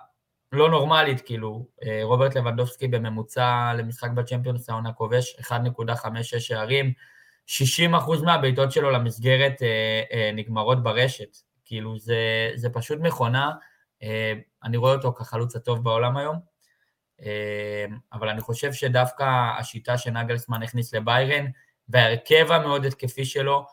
[SPEAKER 2] לא נורמלית, כאילו, רוברט לבנדובסקי בממוצע למשחק בצ'מפיונס העונה כובש 1.56 שערים, 60% מהבעיטות שלו למסגרת נגמרות ברשת, כאילו זה, זה פשוט מכונה, אה, אני רואה אותו כחלוץ הטוב בעולם היום, אה, אבל אני חושב שדווקא השיטה שנגלסמן הכניס לביירן, וההרכב המאוד התקפי שלו,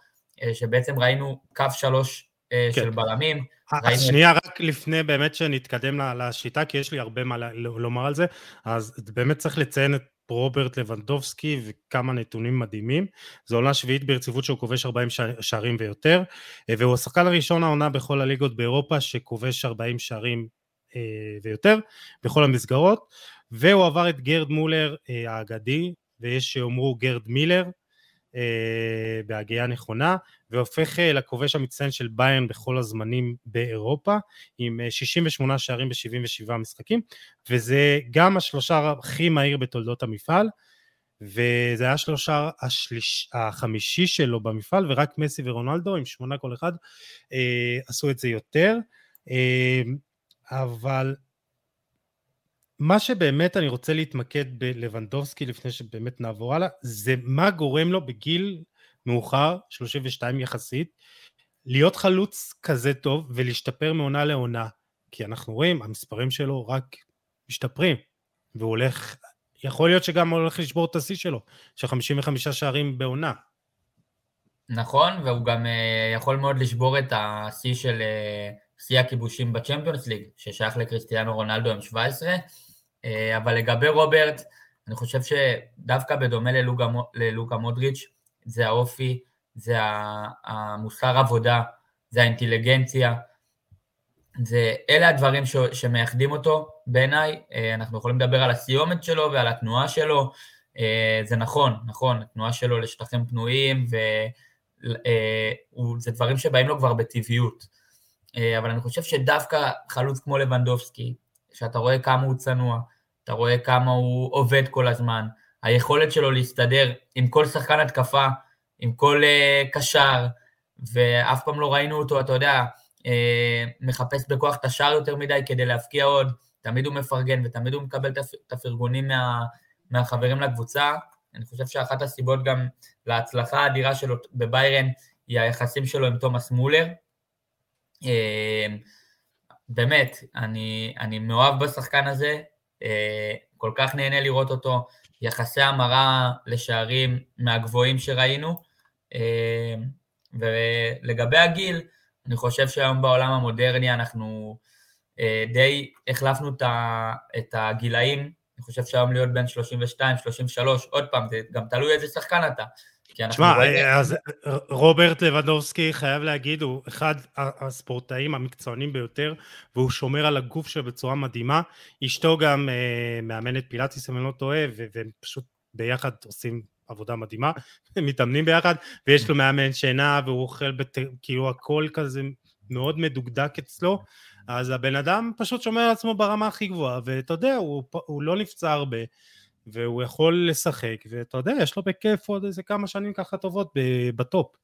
[SPEAKER 2] אה, שבעצם ראינו קו שלוש כן. של בלמים.
[SPEAKER 1] אז שנייה, את... רק לפני באמת שנתקדם לשיטה, כי יש לי הרבה מה לומר על זה, אז באמת צריך לציין את רוברט לבנדובסקי וכמה נתונים מדהימים. זו עונה שביעית ברציפות שהוא כובש 40 שערים ויותר, אה, והוא השחקן הראשון העונה בכל הליגות באירופה שכובש 40 שערים אה, ויותר בכל המסגרות, והוא עבר את גרד מולר אה, האגדי, ויש שיאמרו גרד מילר, בהגייה נכונה, והופך לכובש המצטיין של ביין בכל הזמנים באירופה, עם 68 אה, שערים ב-77 משחקים, וזה גם השלושה הכי מהיר בתולדות המפעל, וזה היה השלושה השליש, החמישי שלו במפעל, ורק מסי ורונלדו עם שמונה כל אחד אה, עשו את זה יותר, אה, אבל מה שבאמת אני רוצה להתמקד בלבנדובסקי לפני שבאמת נעבור הלאה, זה מה גורם לו בגיל מאוחר, 32 יחסית, להיות חלוץ כזה טוב ולהשתפר מעונה לעונה, כי אנחנו רואים, המספרים שלו רק משתפרים, והוא הולך, יכול להיות שגם הוא הולך לשבור את השיא שלו, של 55 שערים בעונה.
[SPEAKER 2] נכון, והוא גם uh, יכול מאוד לשבור את השיא של uh, שיא הכיבושים בצ'מפיונס ליג, ששייך לקריסטיאנו רונלדו עם 17, uh, אבל לגבי רוברט, אני חושב שדווקא בדומה ללוקה, ללוקה מודריץ', זה האופי, זה המוסר עבודה, זה האינטליגנציה, זה, אלה הדברים ש, שמייחדים אותו בעיניי, אה, אנחנו יכולים לדבר על הסיומת שלו ועל התנועה שלו, אה, זה נכון, נכון, התנועה שלו לשטחים פנויים, וזה אה, דברים שבאים לו כבר בטבעיות, אבל אני חושב שדווקא חלוץ כמו לבנדובסקי, שאתה רואה כמה הוא צנוע, אתה רואה כמה הוא עובד כל הזמן, היכולת שלו להסתדר עם כל שחקן התקפה, עם כל uh, קשר, ואף פעם לא ראינו אותו, אתה יודע, uh, מחפש בכוח את השער יותר מדי כדי להבקיע עוד, תמיד הוא מפרגן ותמיד הוא מקבל את הפרגונים מה, מהחברים לקבוצה. אני חושב שאחת הסיבות גם להצלחה האדירה שלו בביירן היא היחסים שלו עם תומאס מולר. Uh, באמת, אני, אני מאוהב בשחקן הזה, uh, כל כך נהנה לראות אותו, יחסי המרה לשערים מהגבוהים שראינו. אה, ולגבי הגיל, אני חושב שהיום בעולם המודרני אנחנו אה, די החלפנו את הגילאים, אני חושב שהיום להיות בין 32, 33, עוד פעם, זה גם תלוי איזה שחקן אתה,
[SPEAKER 1] תשמע, אז רוברט לבדובסקי, חייב להגיד, הוא אחד הספורטאים המקצוענים ביותר, והוא שומר על הגוף שלו בצורה מדהימה. אשתו גם אה, מאמנת פילאטיס, אם אני לא טועה, והם פשוט ביחד עושים עבודה מדהימה, הם מתאמנים ביחד, ויש לו מאמן שינה, והוא אוכל, בת... כאילו הכל כזה מאוד מדוקדק אצלו, אז הבן אדם פשוט שומר על עצמו ברמה הכי גבוהה, ואתה יודע, הוא, הוא לא נפצע הרבה. והוא יכול לשחק, ואתה יודע, יש לו בכיף עוד איזה כמה שנים ככה טובות בטופ.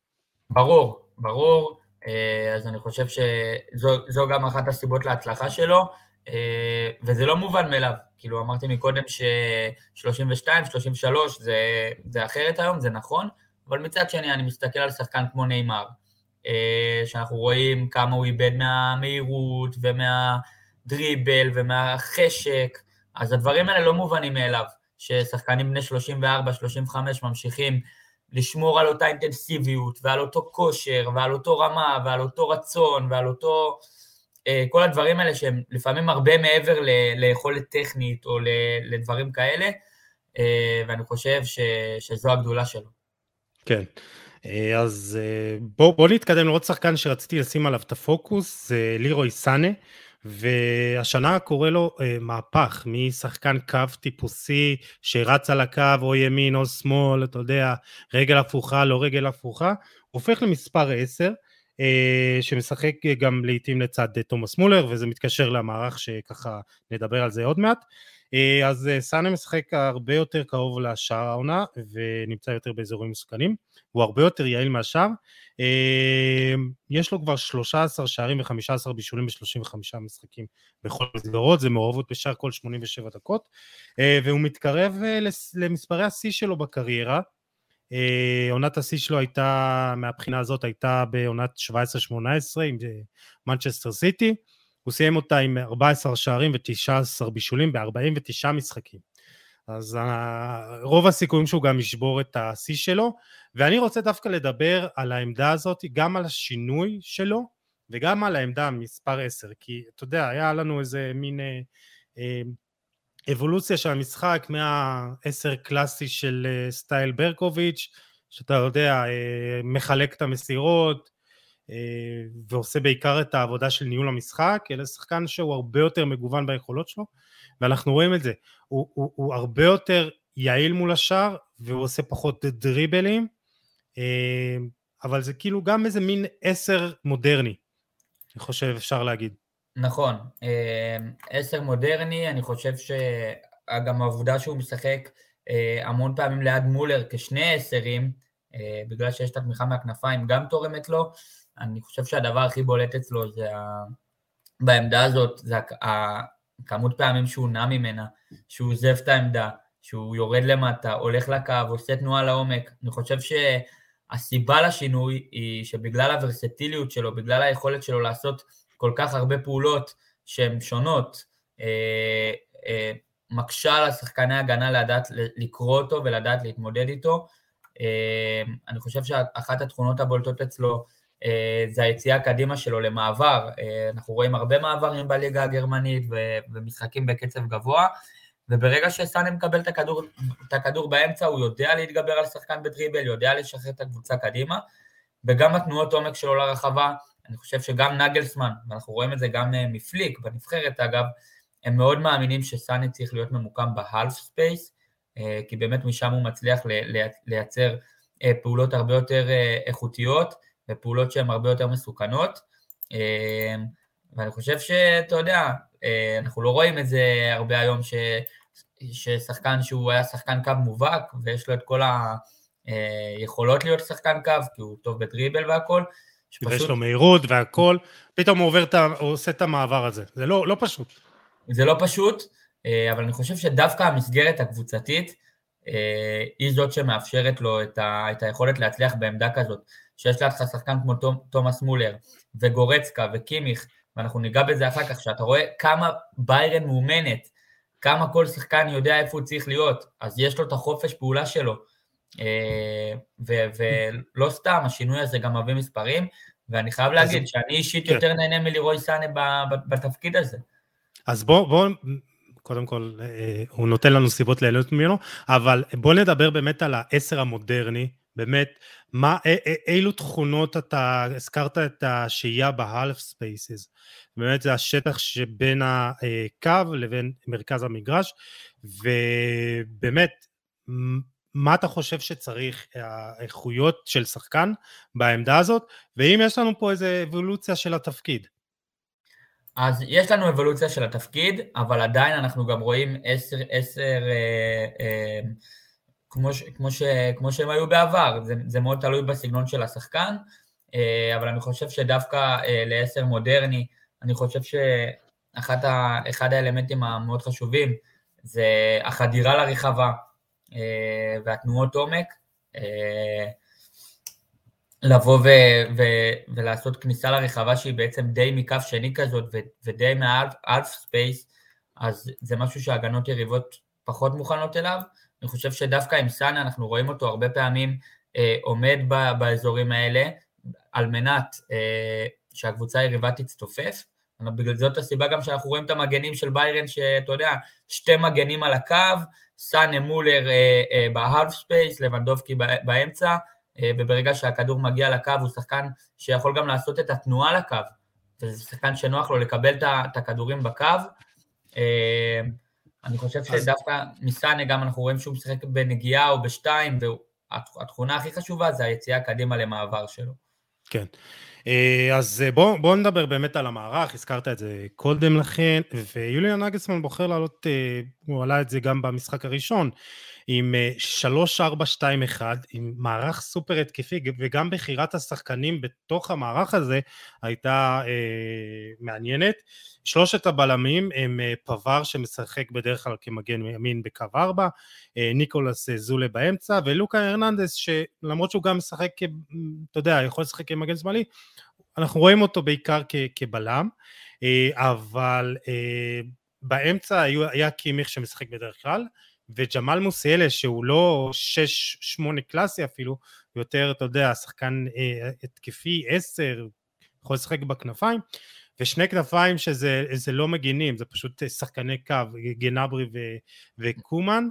[SPEAKER 2] ברור, ברור, אה, אז אני חושב שזו גם אחת הסיבות להצלחה שלו, אה, וזה לא מובן מאליו. כאילו, אמרתי מקודם ש-32, 33 זה, זה אחרת היום, זה נכון, אבל מצד שני אני מסתכל על שחקן כמו נאמר, אה, שאנחנו רואים כמה הוא איבד מהמהירות ומהדריבל ומהחשק, אז הדברים האלה לא מובנים מאליו. ששחקנים בני 34-35 ממשיכים לשמור על אותה אינטנסיביות ועל אותו כושר ועל אותו רמה ועל אותו רצון ועל אותו... אה, כל הדברים האלה שהם לפעמים הרבה מעבר ליכולת טכנית או לדברים כאלה, אה, ואני חושב ש- שזו הגדולה שלו.
[SPEAKER 1] כן. אה, אז בואו בוא נתקדם לעוד שחקן שרציתי לשים עליו את הפוקוס, זה לירוי סאנה. והשנה קורה לו אה, מהפך משחקן קו טיפוסי שרץ על הקו או ימין או שמאל, אתה יודע, רגל הפוכה, לא רגל הפוכה, הופך למספר 10, אה, שמשחק גם לעיתים לצד תומאס מולר, וזה מתקשר למערך שככה נדבר על זה עוד מעט. אה, אז אה, סאנה משחק הרבה יותר קרוב לשער העונה ונמצא יותר באזורים מסוכנים, הוא הרבה יותר יעיל מהשאר, אה, יש לו כבר 13 שערים ו-15 בישולים ב-35 משחקים בכל מסגרות, זה מעורבות בשער כל 87 דקות, והוא מתקרב למספרי השיא שלו בקריירה, עונת השיא שלו הייתה, מהבחינה הזאת הייתה בעונת 17-18 עם מנצ'סטר סיטי, הוא סיים אותה עם 14 שערים ו-19 בישולים ב-49 משחקים. אז uh, רוב הסיכויים שהוא גם ישבור את השיא שלו, ואני רוצה דווקא לדבר על העמדה הזאת, גם על השינוי שלו, וגם על העמדה מספר 10, כי אתה יודע, היה לנו איזה מין אה, אה, אבולוציה של המשחק מהעשר קלאסי של אה, סטייל ברקוביץ', שאתה יודע, אה, מחלק את המסירות, אה, ועושה בעיקר את העבודה של ניהול המשחק, אלא שחקן שהוא הרבה יותר מגוון ביכולות שלו, ואנחנו רואים את זה. הוא, הוא, הוא הרבה יותר יעיל מול השאר, והוא עושה פחות דריבלים, אה, אבל זה כאילו גם איזה מין עשר מודרני, אני חושב אפשר להגיד.
[SPEAKER 2] נכון, אה, עשר מודרני, אני חושב שגם העובדה שהוא משחק המון פעמים ליד מולר כשני עשרים, בגלל שיש את התמיכה מהכנפיים, גם תורמת לו, אני חושב שהדבר הכי בולט אצלו זה ה... בעמדה הזאת, זה הכמות פעמים שהוא נע ממנה, שהוא עוזב את העמדה, שהוא יורד למטה, הולך לקו, עושה תנועה לעומק. אני חושב שהסיבה לשינוי היא שבגלל הוורסטיליות שלו, בגלל היכולת שלו לעשות כל כך הרבה פעולות שהן שונות, אה, אה, מקשה על השחקני הגנה לדעת לקרוא אותו ולדעת להתמודד איתו. אה, אני חושב שאחת התכונות הבולטות אצלו זה היציאה קדימה שלו למעבר. אה, אנחנו רואים הרבה מעברים בליגה הגרמנית ומשחקים בקצב גבוה, וברגע שסאנה מקבל את הכדור, את הכדור באמצע, הוא יודע להתגבר על שחקן בדריבל, יודע לשחרר את הקבוצה קדימה, וגם התנועות עומק שלו לרחבה, אני חושב שגם נגלסמן, ואנחנו רואים את זה גם אה, מפליק, בנבחרת אגב, הם מאוד מאמינים שסאנה צריך להיות ממוקם ב half space, כי באמת משם הוא מצליח לייצר פעולות הרבה יותר איכותיות. ופעולות שהן הרבה יותר מסוכנות. אה, ואני חושב שאתה יודע, אה, אנחנו לא רואים את זה הרבה היום, ש, ששחקן שהוא היה שחקן קו מובהק, ויש לו את כל היכולות להיות שחקן קו, כי הוא טוב בדריבל והכל.
[SPEAKER 1] שפשוט... ויש לו מהירות והכל, פתאום הוא, עובר, הוא עושה את המעבר הזה, זה לא, לא פשוט.
[SPEAKER 2] זה לא פשוט, אה, אבל אני חושב שדווקא המסגרת הקבוצתית, היא זאת שמאפשרת לו את, ה, את היכולת להצליח בעמדה כזאת. שיש לידך שחקן כמו תומאס מולר וגורצקה וקימיך, ואנחנו ניגע בזה אחר כך, שאתה רואה כמה ביירן מאומנת, כמה כל שחקן יודע איפה הוא צריך להיות, אז יש לו את החופש פעולה שלו. אה, ולא סתם, השינוי הזה גם מביא מספרים, ואני חייב להגיד שאני אישית כן. יותר נהנה מלירוי סאנה בתפקיד הזה.
[SPEAKER 1] אז בואו, בוא, קודם כל, אה, הוא נותן לנו סיבות ליהנות ממנו, אבל בואו נדבר באמת על העשר המודרני, באמת, מה, אילו תכונות אתה, הזכרת את השהייה בהלף ספייסס, באמת זה השטח שבין הקו לבין מרכז המגרש, ובאמת, מה אתה חושב שצריך האיכויות של שחקן בעמדה הזאת, ואם יש לנו פה איזה אבולוציה של התפקיד.
[SPEAKER 2] אז יש לנו אבולוציה של התפקיד, אבל עדיין אנחנו גם רואים עשר, עשר אה, אה, כמו, ש, כמו, ש, כמו שהם היו בעבר, זה, זה מאוד תלוי בסגנון של השחקן, אה, אבל אני חושב שדווקא אה, לעשר מודרני, אני חושב שאחד האלמנטים המאוד חשובים זה החדירה לרחבה אה, והתנועות עומק, לבוא ו, ו, ולעשות כניסה לרחבה שהיא בעצם די מקו שני כזאת ו, ודי מה half space, אז זה משהו שהגנות יריבות פחות מוכנות אליו. אני חושב שדווקא עם סאנה אנחנו רואים אותו הרבה פעמים אה, עומד ב, באזורים האלה על מנת אה, שהקבוצה היריבה תצטופף. בגלל זאת הסיבה גם שאנחנו רואים את המגנים של ביירן, שאתה יודע, שתי מגנים על הקו, סאנה, מולר אה, אה, ב half space, לבנדובסקי באמצע, אה, וברגע שהכדור מגיע לקו הוא שחקן שיכול גם לעשות את התנועה לקו, וזה שחקן שנוח לו לקבל את הכדורים בקו. אה, אני חושב שדווקא מסאנה גם אנחנו רואים שהוא משחק בנגיעה או בשתיים, והתכונה הכי חשובה זה היציאה קדימה למעבר שלו.
[SPEAKER 1] כן. אה, אז בואו בוא נדבר באמת על המערך, הזכרת את זה קודם לכן, ויוליאן נגלסמן בוחר לעלות, הוא עלה את זה גם במשחק הראשון, עם 3-4-2-1, אה, עם מערך סופר התקפי, וגם בחירת השחקנים בתוך המערך הזה הייתה אה, מעניינת. שלושת הבלמים הם אה, פבר שמשחק בדרך כלל כמגן ימין בקו 4, אה, ניקולס זולה באמצע, ולוקה הרננדס שלמרות שהוא גם משחק, אתה יודע, יכול לשחק כמגן שמאלי, אנחנו רואים אותו בעיקר כ- כבלם, אה, אבל אה, באמצע היה קימיך שמשחק בדרך כלל, וג'מאל מוסיאלה שהוא לא 6-8 קלאסי אפילו, יותר אתה יודע שחקן אה, התקפי 10, יכול לשחק בכנפיים, ושני כנפיים שזה לא מגינים, זה פשוט שחקני קו, גנברי ו, וקומן,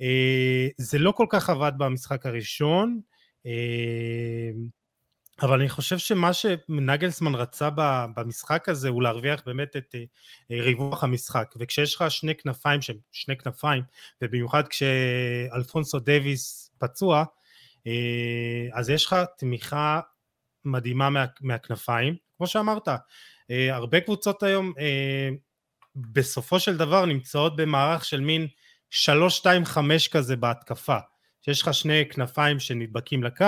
[SPEAKER 1] אה, זה לא כל כך עבד במשחק הראשון, אה, אבל אני חושב שמה שנגלסמן רצה במשחק הזה הוא להרוויח באמת את אה, ריווח המשחק. וכשיש לך שני כנפיים שהם שני כנפיים ובמיוחד כשאלפונסו דייוויס פצוע אה, אז יש לך תמיכה מדהימה מה, מהכנפיים. כמו שאמרת אה, הרבה קבוצות היום בסופו של דבר נמצאות במערך של מין 3-2-5 כזה בהתקפה. שיש לך שני כנפיים שנדבקים לקו,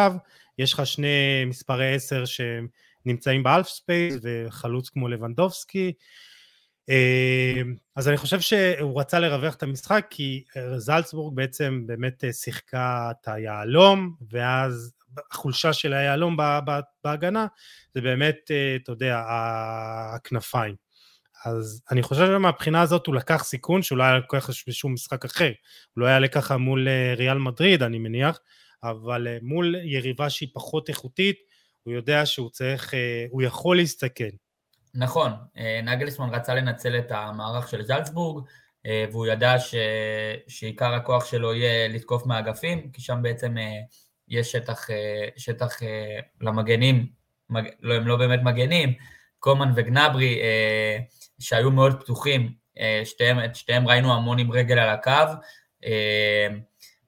[SPEAKER 1] יש לך שני מספרי עשר שנמצאים ב half space וחלוץ כמו לבנדובסקי, אה, אז אני חושב שהוא רצה לרווח את המשחק כי זלצבורג בעצם באמת שיחקה את היהלום ואז החולשה של היהלום בהגנה זה באמת, אה, אתה יודע, הכנפיים. אז אני חושב שמהבחינה הזאת הוא לקח סיכון שהוא לא היה לקח בשום משחק אחר, הוא לא היה ככה מול אה, ריאל מדריד אני מניח, אבל אה, מול יריבה שהיא פחות איכותית, הוא יודע שהוא צריך, אה, הוא יכול להסתכן.
[SPEAKER 2] נכון, נגלסמן רצה לנצל את המערך של זלצבורג, והוא ידע ש... שעיקר הכוח שלו יהיה לתקוף מהאגפים, כי שם בעצם יש שטח, שטח למגנים, מג... לא, הם לא באמת מגנים, קומן וגנברי, שהיו מאוד פתוחים, אה, שתיהם, את שתיהם ראינו המון עם רגל על הקו.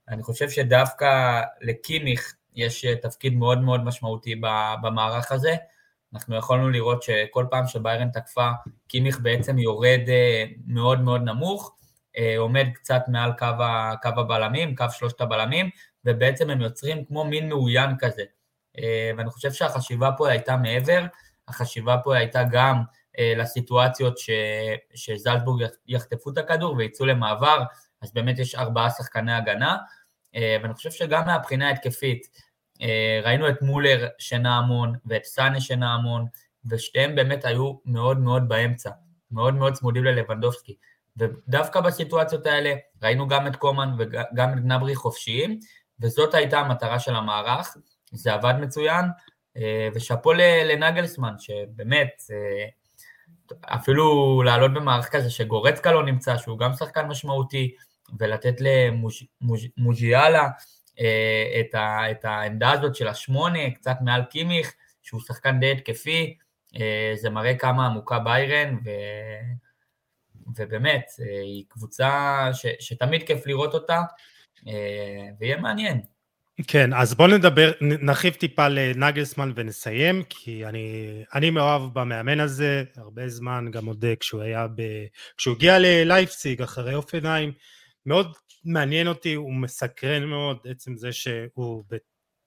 [SPEAKER 2] אה, אני חושב שדווקא לקימיך יש אה, תפקיד מאוד מאוד משמעותי במערך הזה. אנחנו יכולנו לראות שכל פעם שביירן תקפה, קימיך בעצם יורד מאוד מאוד נמוך, עומד קצת מעל קו, קו הבלמים, קו שלושת הבלמים, ובעצם הם יוצרים כמו מין מאוין כזה. ואני חושב שהחשיבה פה הייתה מעבר, החשיבה פה הייתה גם אה, לסיטואציות ש, שזלצבורג יחטפו את הכדור ויצאו למעבר, אז באמת יש ארבעה שחקני הגנה, אה, ואני חושב שגם מהבחינה ההתקפית, אה, ראינו את מולר שנע המון ואת סאנה שנע המון, ושתיהם באמת היו מאוד מאוד באמצע, מאוד מאוד צמודים ללבנדובסקי. ודווקא בסיטואציות האלה ראינו גם את קומן וגם את גנברי חופשיים, וזאת הייתה המטרה של המערך, זה עבד מצוין, ושאפו לנגלסמן, שבאמת אפילו לעלות במערך כזה שגורצקה לא נמצא, שהוא גם שחקן משמעותי, ולתת למוז'יאלה את, ה, את העמדה הזאת של השמונה, קצת מעל קימיך, שהוא שחקן די התקפי, זה מראה כמה עמוקה ביירן, ו... ובאמת, היא קבוצה ש, שתמיד כיף לראות אותה, ויהיה מעניין.
[SPEAKER 1] כן, אז בואו נדבר, נרחיב טיפה לנגלסמן ונסיים, כי אני, אני מאוהב במאמן הזה הרבה זמן, גם עוד כשהוא היה ב... כשהוא הגיע ללייפסיג אחרי אופנהיים, מאוד מעניין אותי, הוא מסקרן מאוד, עצם זה שהוא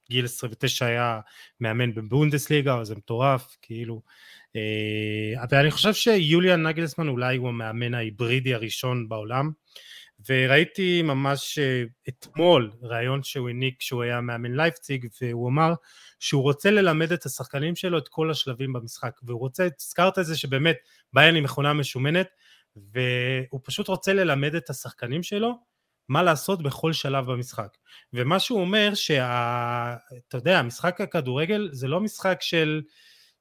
[SPEAKER 1] בגיל 29 היה מאמן בבונדסליגה, זה מטורף, כאילו. אה, ואני חושב שיוליאן נגלסמן אולי הוא המאמן ההיברידי הראשון בעולם. וראיתי ממש אה, אתמול ראיון שהוא העניק כשהוא היה מאמן לייפציג והוא אמר שהוא רוצה ללמד את השחקנים שלו את כל השלבים במשחק והוא רוצה, הזכרת את זה שבאמת ביירן היא מכונה משומנת והוא פשוט רוצה ללמד את השחקנים שלו מה לעשות בכל שלב במשחק. ומה שהוא אומר שאתה יודע משחק הכדורגל זה לא משחק של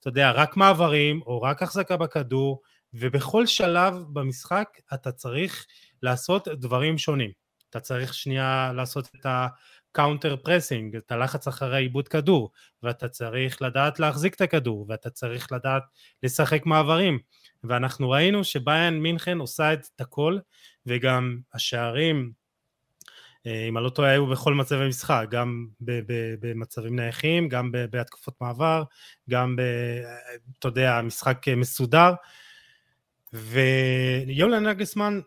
[SPEAKER 1] אתה יודע רק מעברים או רק החזקה בכדור ובכל שלב במשחק אתה צריך לעשות דברים שונים. אתה צריך שנייה לעשות את ה counter pressing, את הלחץ אחרי איבוד כדור, ואתה צריך לדעת להחזיק את הכדור, ואתה צריך לדעת לשחק מעברים. ואנחנו ראינו שביירן מינכן עושה את הכל, וגם השערים, אה, אם אני לא טועה, היו בכל מצבי משחק, גם במצבים נייחים, גם בהתקפות מעבר, גם, ב, אתה יודע, משחק מסודר. ויולן נגסמן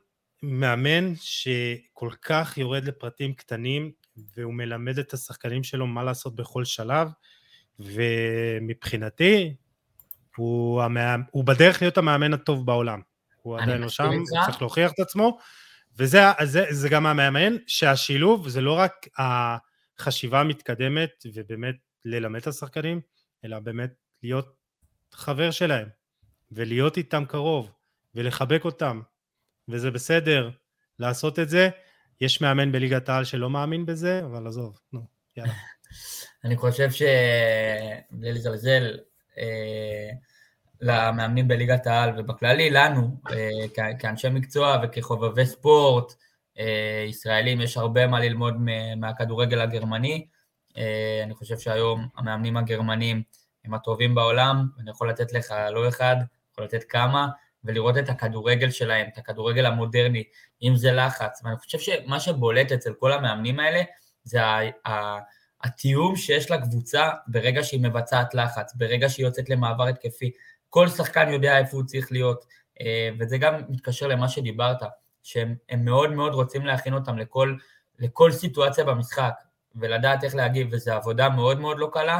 [SPEAKER 1] מאמן שכל כך יורד לפרטים קטנים והוא מלמד את השחקנים שלו מה לעשות בכל שלב ומבחינתי הוא, המאמן, הוא בדרך להיות המאמן הטוב בעולם. הוא עדיין לא שם, הוא צריך להוכיח את עצמו. וזה זה, זה גם המאמן שהשילוב זה לא רק החשיבה המתקדמת ובאמת ללמד את השחקנים אלא באמת להיות חבר שלהם ולהיות איתם קרוב ולחבק אותם וזה בסדר לעשות את זה. יש מאמן בליגת העל שלא מאמין בזה, אבל עזוב, נו, יאללה.
[SPEAKER 2] אני חושב ש... בלי לזלזל, אה, למאמנים בליגת העל ובכללי, לנו, אה, כאנשי מקצוע וכחובבי ספורט אה, ישראלים, יש הרבה מה ללמוד מהכדורגל הגרמני. אה, אני חושב שהיום המאמנים הגרמנים הם הטובים בעולם, אני יכול לתת לך לא אחד, יכול לתת כמה, ולראות את הכדורגל שלהם, את הכדורגל המודרני, אם זה לחץ, ואני חושב שמה שבולט אצל כל המאמנים האלה, זה התיאום שיש לקבוצה ברגע שהיא מבצעת לחץ, ברגע שהיא יוצאת למעבר התקפי, כל שחקן יודע איפה הוא צריך להיות, אה, וזה גם מתקשר למה שדיברת, שהם מאוד מאוד רוצים להכין אותם לכל, לכל סיטואציה במשחק, ולדעת איך להגיב, וזו עבודה מאוד מאוד לא קלה,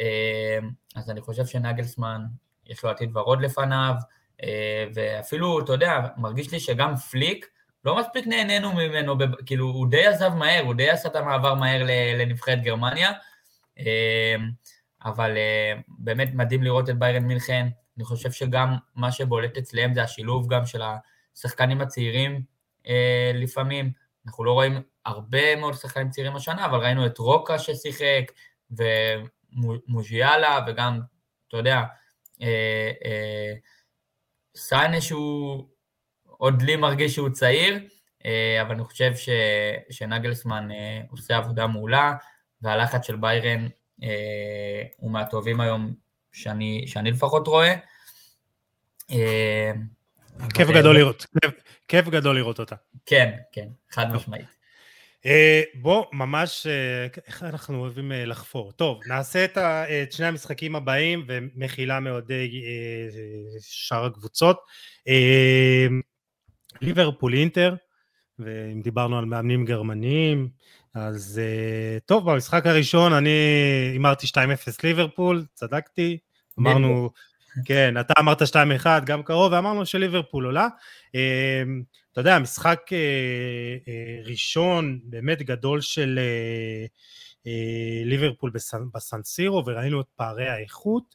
[SPEAKER 2] אה, אז אני חושב שנגלסמן, יש לו עתיד ורוד לפניו, ואפילו, אתה יודע, מרגיש לי שגם פליק, לא מספיק נהנינו ממנו, כאילו, הוא די עזב מהר, הוא די עשה את המעבר מהר לנבחרת גרמניה, אה, אבל אה, באמת מדהים לראות את ביירן מינכן, אני חושב שגם מה שבולט אצלם זה השילוב גם של השחקנים הצעירים לפעמים, אנחנו לא רואים הרבה מאוד שחקנים צעירים השנה, אבל ראינו את רוקה ששיחק, ומוז'יאלה, וגם, אתה יודע, סיינה שהוא עוד לי מרגיש שהוא צעיר, אה, אבל אני חושב ש, שנגלסמן אה, עושה עבודה מעולה, והלחץ של ביירן אה, הוא מהטובים היום שאני, שאני לפחות רואה.
[SPEAKER 1] כיף גדול לראות, כיף גדול לראות אותה.
[SPEAKER 2] כן, כן, חד משמעית.
[SPEAKER 1] אה, בוא, ממש, אה, איך אנחנו אוהבים אה, לחפור. טוב, נעשה את, שני המשחקים הבאים, ומחילה מאוהדי שאר הקבוצות. ליברפול אינטר, ואם דיברנו על מאמנים גרמניים, אז טוב, במשחק הראשון אני הימרתי 2-0 ליברפול, צדקתי, אמרנו, כן, אתה אמרת 2-1, גם קרוב, ואמרנו שליברפול עולה. אתה יודע, משחק אה, אה, ראשון באמת גדול של אה, ליברפול בסנסירו, וראינו את פערי האיכות.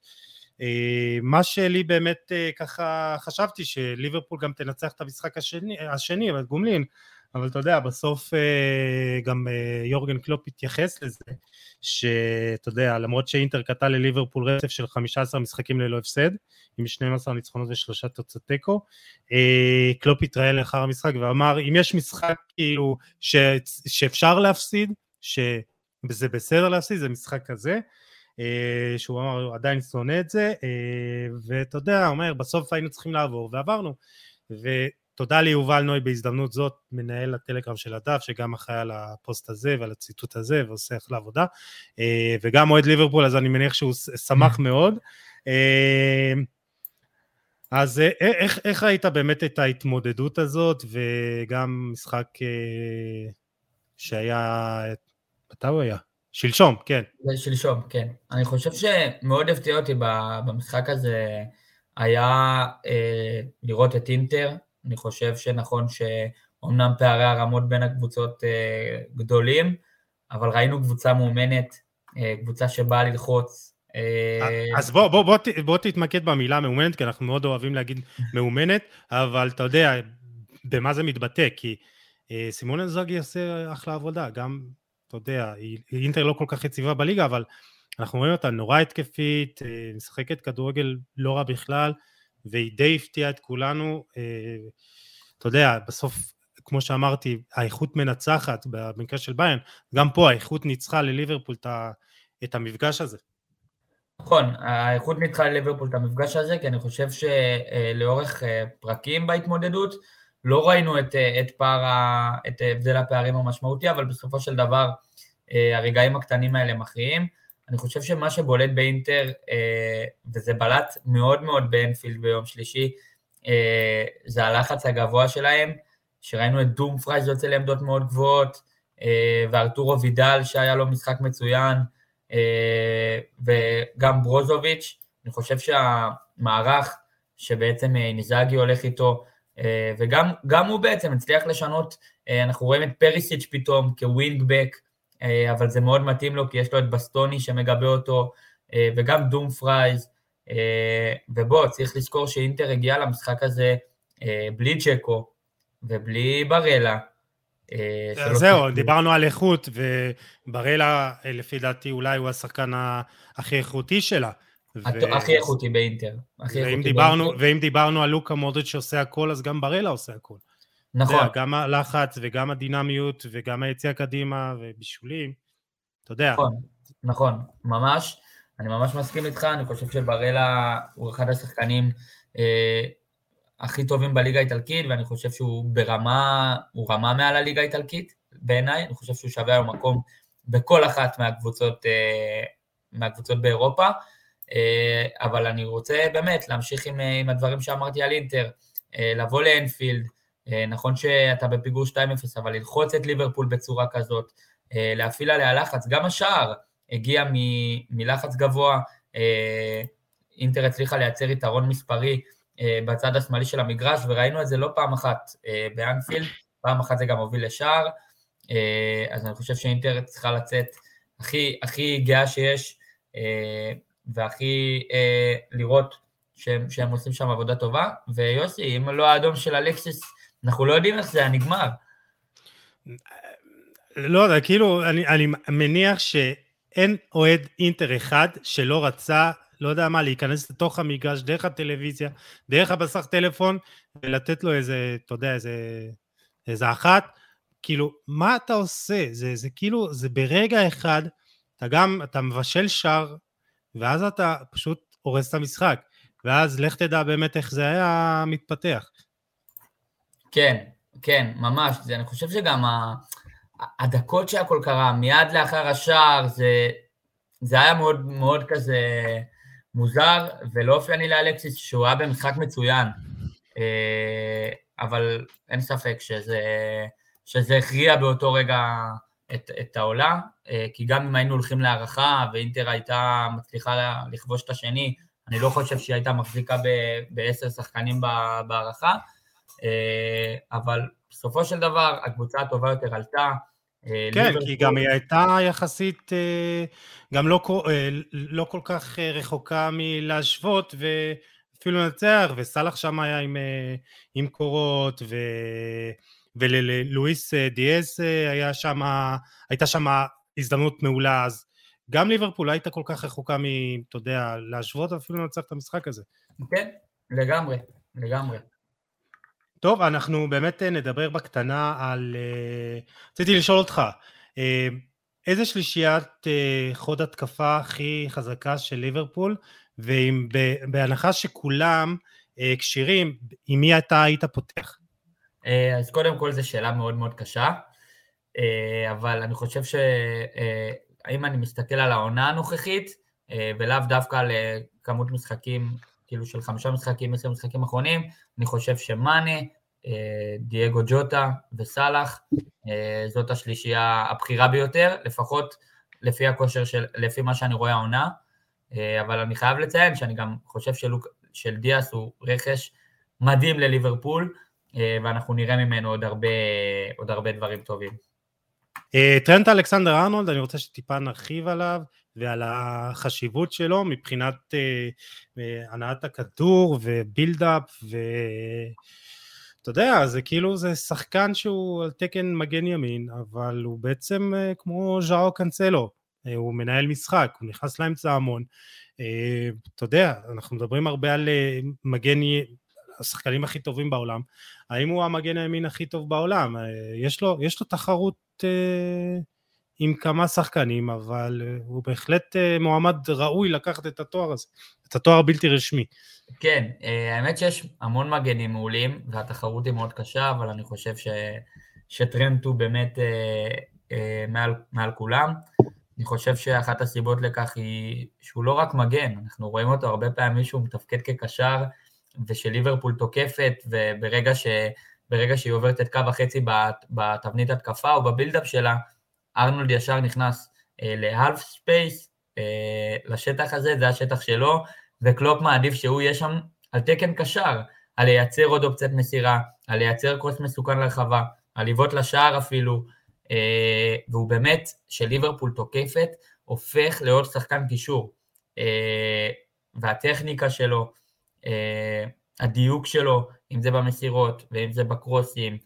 [SPEAKER 1] מה שלי באמת ככה חשבתי, שליברפול גם תנצח את המשחק השני, השני אבל גומלין, אבל אתה יודע, בסוף אה, גם אה, יורגן קלופ התייחס לזה, שאתה יודע, למרות שאינטר קטע לליברפול רצף של 15 משחקים ללא הפסד, עם 12 ניצחונות ושלושה תוצאות תיקו, אה, קלופ התראיין לאחר המשחק ואמר, אם יש משחק כאילו ש, שאפשר להפסיד, שזה בסדר להפסיד, זה משחק כזה, שהוא אמר, הוא עדיין שונא את זה, ואתה יודע, אומר, בסוף היינו צריכים לעבור, ועברנו. ותודה ליובל נוי בהזדמנות זאת, מנהל הטלגרם של הדף, שגם אחראי על הפוסט הזה ועל הציטוט הזה, ועושה אחלה עבודה, וגם אוהד ליברפול, אז אני מניח שהוא שמח מאוד. אז אה, אה, איך, איך ראית באמת את ההתמודדות הזאת, וגם משחק אה, שהיה, מתי הוא היה? שלשום, כן.
[SPEAKER 2] שלשום, כן. אני חושב שמאוד הפתיע אותי במשחק הזה היה אה, לראות את אינטר. אני חושב שנכון שאומנם פערי הרמות בין הקבוצות אה, גדולים, אבל ראינו קבוצה מאומנת, אה, קבוצה שבאה ללחוץ,
[SPEAKER 1] אה, אז בוא, בוא, בוא, בוא תתמקד במילה מאומנת, כי אנחנו מאוד אוהבים להגיד מאומנת, אבל אתה יודע במה זה מתבטא, כי סימון זוגי עושה אחלה עבודה, גם, אתה יודע, אינטר לא כל כך יציבה בליגה, אבל אנחנו רואים אותה נורא התקפית, משחקת כדורגל לא רע בכלל, והיא די הפתיעה את כולנו. אתה יודע, בסוף, כמו שאמרתי, האיכות מנצחת במקרה של ביין, גם פה האיכות ניצחה לליברפול את המפגש הזה.
[SPEAKER 2] נכון, האיכות ניצחה לליברפול את המפגש הזה, כי אני חושב שלאורך אה, פרקים בהתמודדות, לא ראינו את, אה, את פער, את הבדל הפערים המשמעותי, אבל בסופו של דבר אה, הרגעים הקטנים האלה מכריעים. אני חושב שמה שבולט באינטר, וזה בלט מאוד מאוד באנפילד ביום שלישי, זה הלחץ הגבוה שלהם, שראינו את דומפרייז יוצא לעמדות מאוד גבוהות, וארתורו וידל שהיה לו משחק מצוין, אה, וגם ברוזוביץ', אני חושב שהמערך שבעצם אה, אינזאגי הולך איתו, אה, וגם הוא בעצם הצליח לשנות, אנחנו רואים את פריסיץ' פתאום כ wing back, אבל זה מאוד מתאים לו כי יש לו את בסטוני שמגבה אותו, וגם דומפרייז, ובוא, צריך לזכור שאינטר הגיע למשחק הזה בלי צ'קו ובלי ברלה,
[SPEAKER 1] אה, זהו, דיברנו על איכות, ובראלה, אה, לפי דעתי, אולי הוא השחקן הכי איכותי שלה.
[SPEAKER 2] הכי איכותי באינטר.
[SPEAKER 1] ואם דיברנו על לוקה מודריץ' שעושה הכל, אז גם בראלה עושה הכל.
[SPEAKER 2] נכון.
[SPEAKER 1] גם הלחץ וגם הדינמיות וגם היציאה קדימה ובישולים, אתה יודע.
[SPEAKER 2] נכון, נכון, ממש. אני ממש מסכים איתך, אני חושב שבראלה הוא אחד השחקנים אה, הכי טובים בליגה האיטלקית, ואני חושב שהוא ברמה, הוא רמה מעל הליגה האיטלקית בעיניי, אני חושב שהוא שווה היום מקום בכל אחת מהקבוצות, אה, מהקבוצות באירופה, אה, אבל אני רוצה באמת להמשיך עם, אה, עם הדברים שאמרתי על אינטר, לבוא לאנפילד, נכון שאתה בפיגור 2-0, אבל ללחוץ את ליברפול בצורה כזאת, להפעיל עליה לחץ, גם השער הגיע מ, מלחץ גבוה, אינטר הצליחה לייצר יתרון מספרי, אה, בצד השמאלי של המגרש, וראינו את זה לא פעם אחת אה, באנפילד, פעם אחת זה גם הוביל לשער, אה, אז אני חושב שאינטר צריכה לצאת הכי, הכי גאה שיש, והכי לראות שהם, שהם עושים שם עבודה טובה, ויוסי, אם לא האדום של אלקסיס, אנחנו לא יודעים איך זה היה נגמר.
[SPEAKER 1] לא יודע, כאילו, אני, אני מניח שאין אוהד אינטר אחד שלא רצה לא יודע מה, להיכנס לתוך המגרש דרך הטלוויזיה, דרך הבסך טלפון, ולתת לו איזה, אתה יודע, איזה, איזה אחת. כאילו, מה אתה עושה? זה, זה כאילו, זה ברגע אחד, אתה גם, אתה מבשל שער, ואז אתה פשוט הורס את המשחק. ואז לך תדע באמת איך זה היה מתפתח.
[SPEAKER 2] כן, כן, ממש. זה, אני חושב שגם ה, הדקות שהכל קרה, מיד לאחר השער, זה, זה היה מאוד מאוד כזה... מוזר ולא אופייני לאלקסיס שהוא היה במשחק מצוין, אה, אבל אין ספק שזה, שזה הכריע באותו רגע את, את העולה, אה, כי גם אם היינו הולכים להערכה ואינטר הייתה מצליחה לכבוש את השני, אני לא חושב שהיא הייתה מחזיקה בעשר שחקנים בהערכה, אבל בסופו של דבר הקבוצה הטובה יותר עלתה,
[SPEAKER 1] אה, כן, כי גם היא הייתה יחסית אה, גם לא, אה, לא כל כך רחוקה מלהשוות ואפילו לנצח, וסאלח שם היה עם, עם קורות, ו... וללואיס דיאז היה שם, הייתה שם הזדמנות מעולה, אז גם ליברפול לא הייתה כל כך רחוקה מ... אתה יודע, להשוות אפילו לנצח את המשחק הזה.
[SPEAKER 2] כן, לגמרי, לגמרי.
[SPEAKER 1] טוב, אנחנו באמת אה, נדבר בקטנה על... אה, רציתי לשאול אותך, אה, איזה שלישיית חוד התקפה הכי חזקה של ליברפול, ובהנחה שכולם אה, כשירים, עם מי אתה היית פותח?
[SPEAKER 2] אז קודם כל זו שאלה מאוד מאוד קשה, אבל אני חושב שאם אני מסתכל על העונה הנוכחית, ולאו דווקא על כמות משחקים, כאילו של חמישה משחקים, עשר משחקים אחרונים, אני חושב שמאנה, דייגו ג'וטה וסאלח, זאת השלישייה הבכירה ביותר, לפחות לפי הכושר של, לפי מה שאני רואה העונה, אבל אני חייב לציין שאני גם חושב שלוק, של דיאס הוא רכש מדהים לליברפול, אה, ואנחנו נראה ממנו עוד הרבה, עוד הרבה דברים טובים.
[SPEAKER 1] אה, טרנט אלכסנדר ארנולד, אני רוצה שטיפה נרחיב עליו ועל החשיבות שלו מבחינת uh, הנעת הכדור ובילדאפ ואתה יודע, זה כאילו זה שחקן שהוא על תקן מגן ימין, אבל הוא בעצם uh, כמו ז'או קאנסלו, הוא מנהל משחק, הוא נכנס לאמצע המון, אה, אתה יודע, אנחנו מדברים הרבה על אה, מגן, השחקנים הכי טובים בעולם, האם הוא המגן הימין הכי טוב בעולם? אה, יש לו, יש לו תחרות עם כמה שחקנים, אבל הוא בהחלט מועמד ראוי לקחת את התואר הזה, את התואר הבלתי רשמי.
[SPEAKER 2] כן, האמת שיש המון מגנים מעולים, והתחרות היא מאוד קשה, אבל אני חושב ש... שטרנט הוא באמת מעל, מעל כולם. אני חושב שאחת הסיבות לכך היא שהוא לא רק מגן, אנחנו רואים אותו הרבה פעמים שהוא מתפקד כקשר, ושליברפול תוקפת, וברגע ש, ברגע שהיא עוברת את קו החצי בתבנית התקפה או ב build-up שלה, ארנולד ישר נכנס אה, לה half space, אה, לשטח הזה, זה השטח שלו, וקלופ מעדיף שהוא יהיה שם על תקן קשר, על לייצר עוד אופציית מסירה, על לייצר cross מסוכן לרחבה, על לבעוט לשער אפילו, אה, והוא באמת, שליברפול תוקפת, הופך לעוד שחקן קישור. והטכניקה שלו, הדיוק שלו, אם זה במסירות ואם זה בקרוסים,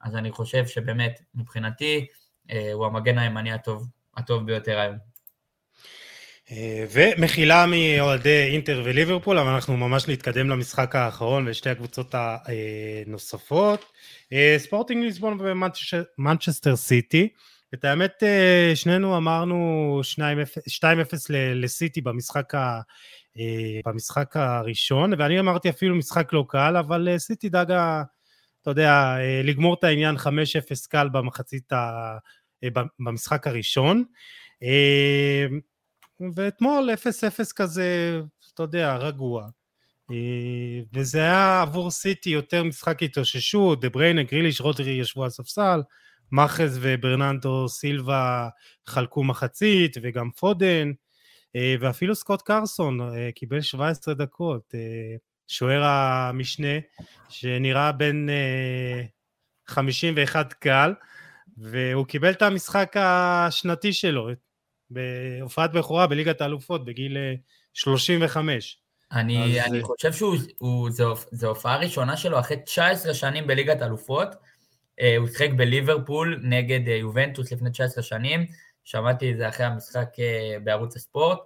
[SPEAKER 2] אז אני חושב שבאמת, מבחינתי, הוא המגן הימני הטוב, הטוב ביותר היום.
[SPEAKER 1] ומחילה מאוהדי אינטר וליברפול, אבל אנחנו ממש נתקדם למשחק האחרון ושתי הקבוצות הנוספות. אה, ספורטינג ליסבון ומנצ'סטר סיטי. את האמת, אה, שנינו אמרנו 2-0 לסיטי במשחק, ה, אה, במשחק הראשון, ואני אמרתי אפילו משחק לא קל, אבל סיטי דאגה, אתה יודע, לגמור את העניין 5-0 קל במחצית, ה, במשחק הראשון. ואתמול 0-0 כזה, אתה יודע, רגוע. אה, וזה היה עבור סיטי יותר משחק התאוששות, דה בריינה, גריליש, רודרי ישבו על ספסל, מאחז וברננדו סילבה חלקו מחצית, וגם פודן, אה, ואפילו סקוט קרסון אה, קיבל 17 דקות, שוער המשנה, שנראה בין 51 קל, והוא קיבל את המשחק השנתי שלו, בהופעת בכורה בליגת האלופות בגיל 35.
[SPEAKER 2] אני, אז... אני חושב שזו הופעה ראשונה שלו אחרי 19 שנים בליגת אלופות. אה, הוא שיחק בליברפול נגד אה, יובנטוס לפני 19 שנים, שמעתי את זה אחרי המשחק אה, בערוץ הספורט,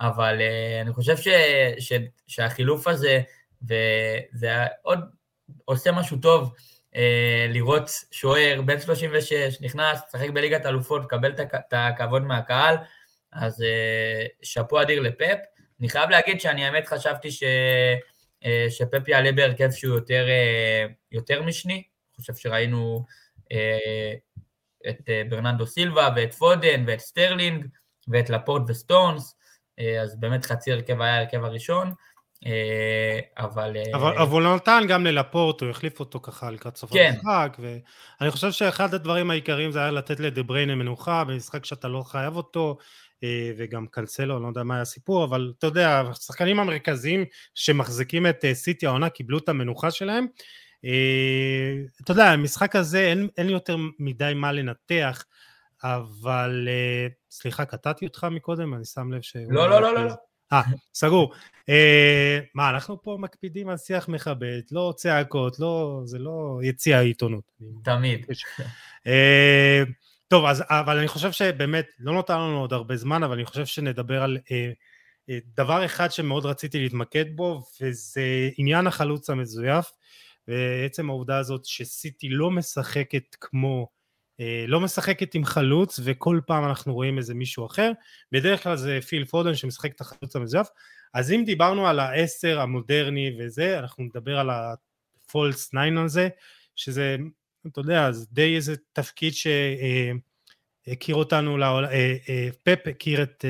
[SPEAKER 2] אבל אני חושב ש, ש, שהחילוף הזה, וזה עוד עושה משהו טוב, לראות שוער בן 36, נכנס, משחק בליגת אלופות, מקבל את הכבוד מהקהל, אז שאפו אדיר לפפ. אני חייב להגיד שאני האמת חשבתי ש... אה, שפפ יעלה בהרכב שהוא יותר, אה, יותר משני, אני חושב שראינו אה, את ברננדו סילבה ואת פודן ואת סטרלינג ואת לפורט וסטונס, אז באמת חצי הרכב היה הרכב הראשון, אבל...
[SPEAKER 1] אבל, אבל הוא נתן גם ללפורט, הוא החליף אותו ככה לקראת סוף כן. המשחק, ואני חושב שאחד הדברים העיקריים זה היה לתת לדה בריינה מנוחה במשחק שאתה לא חייב אותו, אה, וגם קנסלו, אני לא יודע מה היה הסיפור, אבל אתה יודע, השחקנים המרכזיים שמחזיקים את אה, סיטי העונה קיבלו את המנוחה שלהם. אה, אתה יודע, המשחק הזה אין, אין יותר מדי מה לנתח, אבל סליחה, קטעתי אותך מקודם, אני שם לב ש...
[SPEAKER 2] לא, לא, לא, לא.
[SPEAKER 1] אה, סגור. מה, אנחנו פה מקפידים על שיח מכבד, לא צעקות, לא, זה לא יציע העיתונות.
[SPEAKER 2] תמיד.
[SPEAKER 1] טוב, אז, אבל אני חושב שבאמת, לא נותר לנו עוד הרבה זמן, אבל אני חושב שנדבר על אה, אה, דבר אחד שמאוד רציתי להתמקד בו, וזה עניין החלוץ המזויף, ועצם העובדה הזאת שסיטי לא משחקת כמו לא משחקת עם חלוץ וכל פעם אנחנו רואים איזה מישהו אחר, בדרך כלל זה פיל פודן שמשחק את החלוץ המזויף, אז אם דיברנו על העשר המודרני וזה, אנחנו נדבר על הפולס ניין הזה, שזה, אתה יודע, זה די איזה תפקיד שהכיר אותנו, לעול... פפ הכיר את,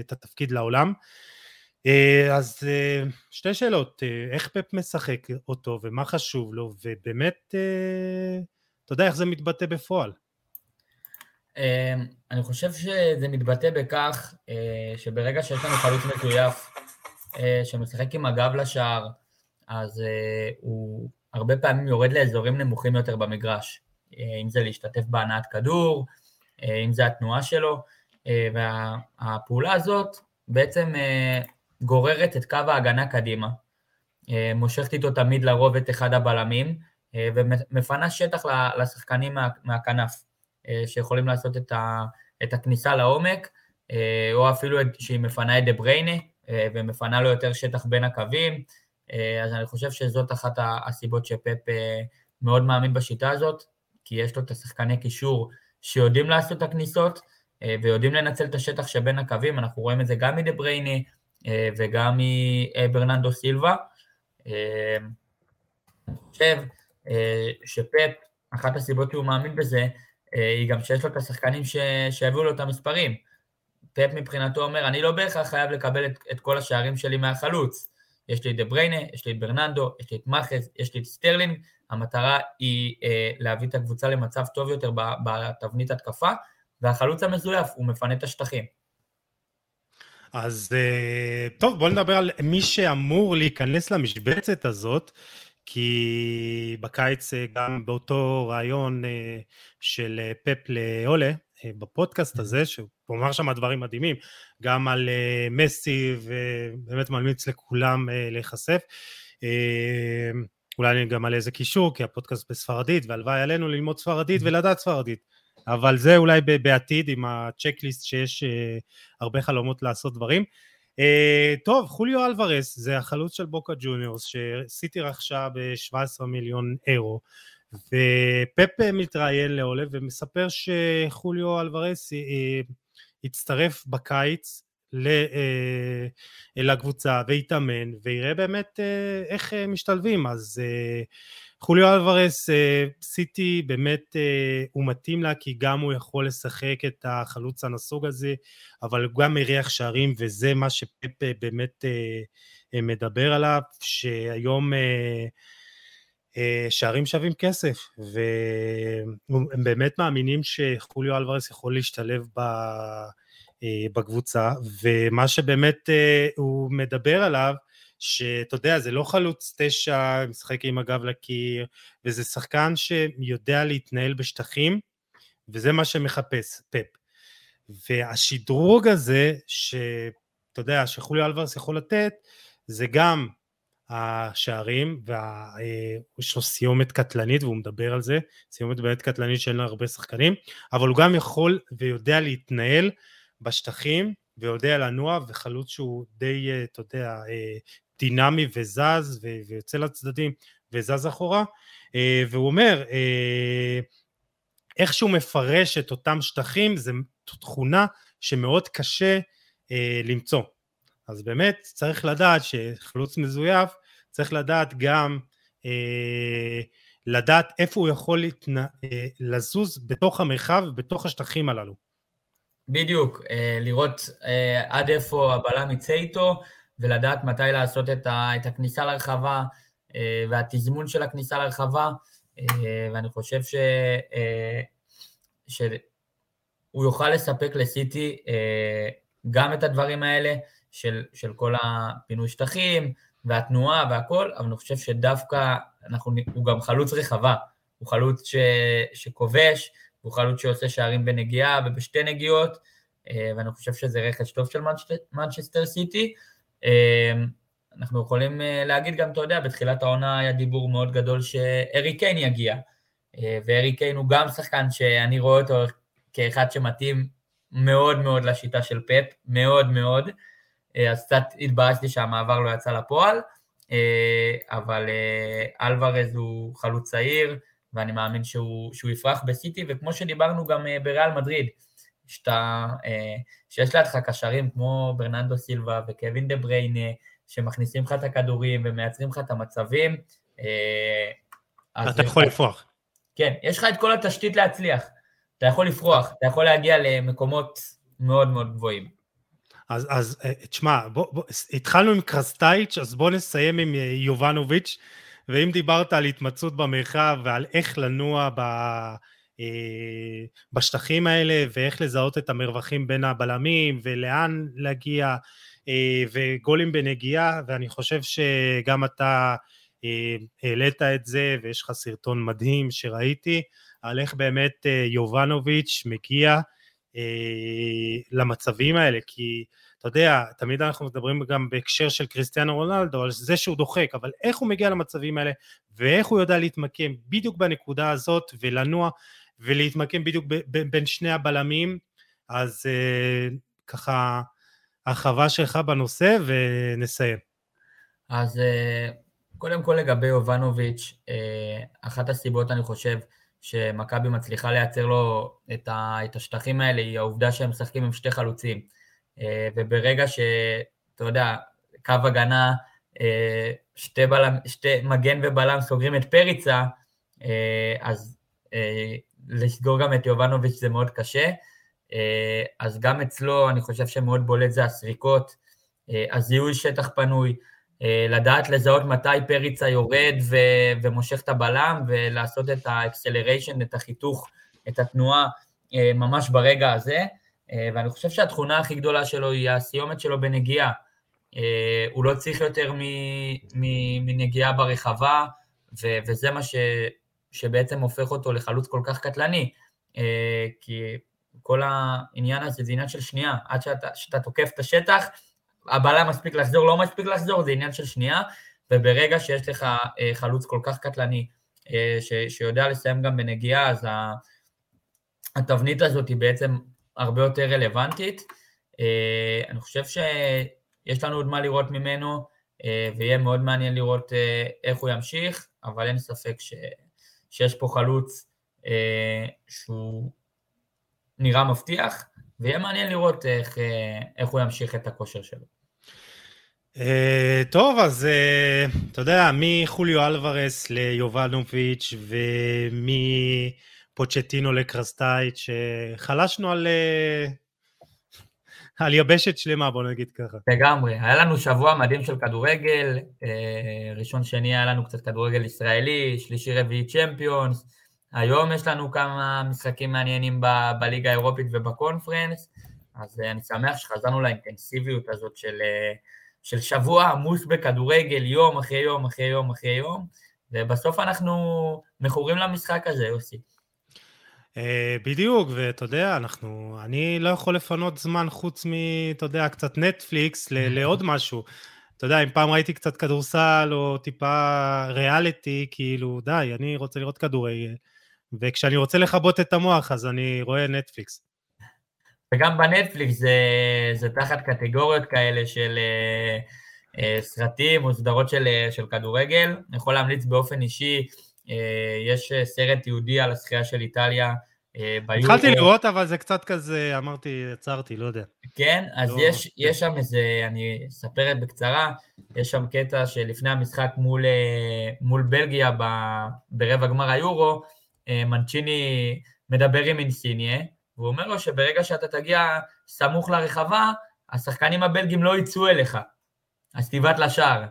[SPEAKER 1] את התפקיד לעולם. אז שתי שאלות, איך פפ משחק אותו ומה חשוב לו, ובאמת, אתה יודע איך זה מתבטא בפועל.
[SPEAKER 2] אני חושב שזה מתבטא בכך שברגע שיש לנו חלוץ מזויף שמשחק עם הגב לשער, אז הוא הרבה פעמים יורד לאזורים נמוכים יותר במגרש, אם זה להשתתף בהנעת כדור, אם זה התנועה שלו, והפעולה הזאת בעצם גוררת את קו ההגנה קדימה, מושכת איתו תמיד לרוב את אחד הבלמים, ומפנה שטח לשחקנים מהכנף, שיכולים לעשות את הכניסה לעומק, או אפילו שהיא מפנה את דה בריינה, ומפנה לו יותר שטח בין הקווים, אז אני חושב שזאת אחת הסיבות שפפ מאוד מאמין בשיטה הזאת, כי יש לו את השחקני קישור שיודעים לעשות את הכניסות, ויודעים לנצל את השטח שבין הקווים, אנחנו רואים את זה גם מדה בריינה, וגם מברננדו סילבה. אני חושב שפפ, אחת הסיבות שהוא מאמין בזה, היא גם שיש לו את השחקנים שיביאו לו את המספרים. פפ מבחינתו אומר, אני לא בהכרח חייב לקבל את, את כל השערים שלי מהחלוץ. יש לי את דה בריינה, יש לי את ברננדו, יש לי את מאחרז, יש לי את סטרלינג, המטרה היא אה, להביא את הקבוצה למצב טוב יותר בתבנית התקפה, והחלוץ המזויף, הוא מפנה את השטחים.
[SPEAKER 1] אז אה, טוב, בוא נדבר על מי שאמור להיכנס למשבצת הזאת, כי בקיץ אה, גם באותו ריאיון אה, של פפ לאולה, בפודקאסט הזה, שהוא אמר שם דברים מדהימים, גם על מסי, ובאמת ממליץ לכולם להיחשף. אולי אני גם על איזה קישור, כי הפודקאסט בספרדית, והלוואי עלינו ללמוד ספרדית ולדעת ספרדית. אבל זה אולי בעתיד עם הצ'קליסט שיש אה, הרבה חלומות לעשות דברים. אה, טוב, חוליו אלוורס זה החלוץ של בוקה ג'וניורס שסיטי רכשה ב-17 מיליון אירו ופפ מתראיין לעולה ומספר שחוליו אלוורס אה, יצטרף בקיץ לקבוצה ויתאמן ויראה באמת איך משתלבים. אז חוליו אלוורס, אה, סיטי באמת אה, הוא מתאים לה כי גם הוא יכול לשחק את החלוץ הנסוג הזה, אבל הוא גם מריח שערים וזה מה שפפ אה, באמת מדבר עליו, שהיום שערים שווים כסף, והם באמת מאמינים שחוליו אלוורס יכול להשתלב בקבוצה, ומה שבאמת הוא מדבר עליו שאתה יודע, זה לא חלוץ תשע, משחק עם הגב לקיר, וזה שחקן שיודע להתנהל בשטחים, וזה מה שמחפש פפ. והשדרוג הזה, שאתה יודע, שחוליו אלוורס יכול לתת, זה גם השערים, ויש לו סיומת קטלנית, והוא מדבר על זה, סיומת באמת קטלנית שאין לה הרבה שחקנים, אבל הוא גם יכול ויודע להתנהל בשטחים, ויודע לנוע, וחלוץ שהוא די, אה, אתה יודע, אה, דינמי וזז ויוצא לצדדים וזז אחורה אה, והוא אומר אה, איך שהוא מפרש את אותם שטחים זה תכונה שמאוד קשה אה, למצוא אז באמת צריך לדעת שחלוץ מזויף צריך לדעת גם לדעת איפה הוא יכול להתנ... לזוז בתוך המרחב ובתוך השטחים הללו.
[SPEAKER 2] בדיוק, לראות עד איפה הבלם יצא איתו, ולדעת מתי לעשות את, הכניסה לרחבה אה, והתזמון של הכניסה לרחבה, אה, ואני חושב ש, אה, שהוא יוכל לספק לסיטי גם את הדברים האלה של, של כל הפינוי שטחים והתנועה והכל, אבל אני חושב שדווקא אנחנו, הוא גם חלוץ רחבה, הוא חלוץ ש, שכובש, הוא חלוץ שעושה שערים בנגיעה ובשתי נגיעות, ואני חושב שזה רכש טוב של מנצ'סטר סיטי. אמ, אנחנו יכולים אה, להגיד גם, אתה יודע, בתחילת העונה היה דיבור מאוד גדול שארי קיין יגיע, אה, וארי קיין הוא גם שחקן שאני רואה אותו כאחד שמתאים מאוד מאוד לשיטה של פפ, מאוד מאוד, אה, אז קצת התבאסתי שהמעבר לא יצא לפועל, אבל אלוורז הוא חלוץ צעיר, ואני מאמין שהוא, שהוא יפרח בסיטי, וכמו שדיברנו גם בריאל מדריד, שאתה, שיש לידך קשרים כמו ברננדו סילבה וקווין דה בריינה, שמכניסים לך את הכדורים ומייצרים לך את המצבים.
[SPEAKER 1] אתה יכול לפרוח.
[SPEAKER 2] כן, יש לך את כל התשתית להצליח. אתה יכול לפרוח, אתה יכול להגיע למקומות מאוד מאוד גבוהים.
[SPEAKER 1] אז, אז אה, תשמע, בוא, בוא, התחלנו עם קרסטייץ', אז בוא נסיים עם אה, יובנוביץ', ואם דיברת על התמצאות במרחב ועל איך לנוע ב, אה, בשטחים האלה ואיך לזהות את המרווחים בין הבלמים ולאן להגיע וגולים בנגיעה, ואני חושב שגם אתה העלית את זה ויש לך סרטון מדהים שראיתי על איך באמת יובנוביץ' מגיע אה, למצבים האלה, כי אתה יודע, תמיד אנחנו מדברים גם בהקשר של קריסטיאנו רונלדו, על זה שהוא דוחק, אבל איך הוא מגיע למצבים האלה, ואיך הוא יודע להתמקם בדיוק בנקודה הזאת, ולנוע, ולהתמקם בדיוק ב- ב- בין שני הבלמים, אז אה, ככה, הרחבה שלך בנושא, ונסיים.
[SPEAKER 2] אז אה, קודם כל לגבי יובנוביץ', אה, אחת הסיבות אני חושב, שמכבי מצליחה לייצר לו את, ה, את השטחים האלה היא העובדה שהם משחקים עם שתי חלוצים. אה, וברגע שאתה יודע, קו הגנה, אה, שתי, בלם, שתי מגן ובלם סוגרים את פריצה, אה, אז לסגור גם את יובנוביץ' זה מאוד קשה. אז גם אצלו אני חושב שמאוד בולט זה הסריקות, הזיהוי שטח פנוי, לדעת לזהות מתי פריצה יורד ו- ומושך את הבלם ולעשות את ה acceleration, את החיתוך, את התנועה ממש ברגע הזה. אה, ואני חושב שהתכונה הכי גדולה שלו היא הסיומת שלו בנגיעה. הוא לא צריך יותר מנגיעה ברחבה, ו- וזה מה ש- שבעצם הופך אותו לחלוץ כל כך קטלני. כי כל העניין הזה זה עניין של שנייה, עד שאתה, שאתה תוקף את השטח, הבעלה מספיק לחזור, לא מספיק לחזור, זה עניין של שנייה, וברגע שיש לך אה, חלוץ כל כך קטלני, אה, ש, שיודע לסיים גם בנגיעה, אז התבנית הזאת היא בעצם הרבה יותר רלוונטית. אה, אני חושב שיש לנו עוד מה לראות ממנו, ויהיה מאוד מעניין לראות איך הוא ימשיך, אבל אין ספק ש, שיש פה חלוץ שהוא נראה מבטיח, ויהיה מעניין לראות איך, אה, איך הוא ימשיך את הכושר שלו.
[SPEAKER 1] טוב, אז אתה יודע, מחוליו אלוורס ליובנוביץ' ומפוצ'טינו לקרסטייץ', חלשנו על, uh, על יבשת שלמה, בוא נגיד ככה.
[SPEAKER 2] לגמרי. היה לנו שבוע מדהים של כדורגל, ראשון שני היה לנו קצת כדורגל ישראלי, שלישי רביעי צ'מפיונס, היום יש לנו כמה משחקים מעניינים ב- בליגה האירופית ובקונפרנס, אז אה, אני שמח שחזרנו לאינטנסיביות הזאת של, אה, של שבוע עמוס בכדורגל, יום אחרי יום אחרי יום אחרי יום, ובסוף אנחנו מכורים למשחק הזה, יוסי.
[SPEAKER 1] אה, בדיוק, ואתה יודע, אנחנו, אני לא יכול לפנות זמן חוץ מ, אתה יודע, קצת נטפליקס לעוד משהו. אתה יודע, אם פעם ראיתי קצת כדורסל או טיפה ריאליטי, כאילו, די, אני רוצה לראות כדורגל. וכשאני רוצה לכבות את המוח, אז אני רואה נטפליקס.
[SPEAKER 2] וגם בנטפליקס זה, זה תחת קטגוריות כאלה של אה, אה, סרטים או סדרות של, אה, של כדורגל. אני יכול להמליץ באופן אישי, יש אה, סרט יהודי על השחייה של איטליה.
[SPEAKER 1] אה, התחלתי לראות, אבל זה קצת כזה, אמרתי, עצרתי, לא יודע.
[SPEAKER 2] כן, אז לא... יש, יש שם איזה, אני אספר בקצרה, יש שם קטע שלפני המשחק מול, אה, מול בלגיה ברבע גמר היורו, אה, מנצ'יני מדבר עם אינסיניה, והוא אומר לו שברגע שאתה תגיע סמוך לרחבה, השחקנים הבלגים לא יצאו אליך, אז תבעט לשער.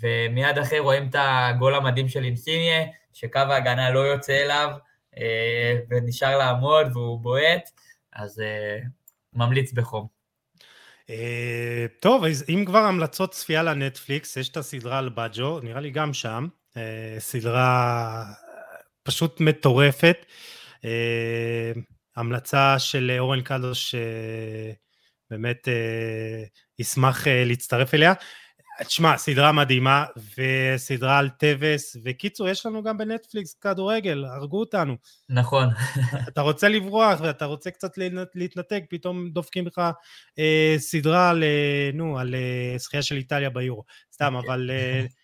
[SPEAKER 2] ומיד אחרי רואים את הגול המדהים של אינסיניה, שקו ההגנה לא יוצא אליו, אה, ונשאר לעמוד והוא בועט, אז אה, ממליץ בחום.
[SPEAKER 1] טוב, אז אם כבר המלצות צפייה לנטפליקס, יש את הסדרה על בג'ו, נראה לי גם שם, סדרה פשוט מטורפת. אה, המלצה של אורן קדוש שבאמת אה, ישמח אה, להצטרף אליה. תשמע, סדרה מדהימה, וסדרה על טווס, וקיצור, יש לנו גם בנטפליקס כדורגל, הרגו אותנו.
[SPEAKER 2] נכון.
[SPEAKER 1] אתה רוצה לברוח ואתה רוצה קצת להתנתק, פתאום דופקים לך אה, סדרה על, נו, על אה, זכייה של איטליה ביורו. סתם, אבל... אה,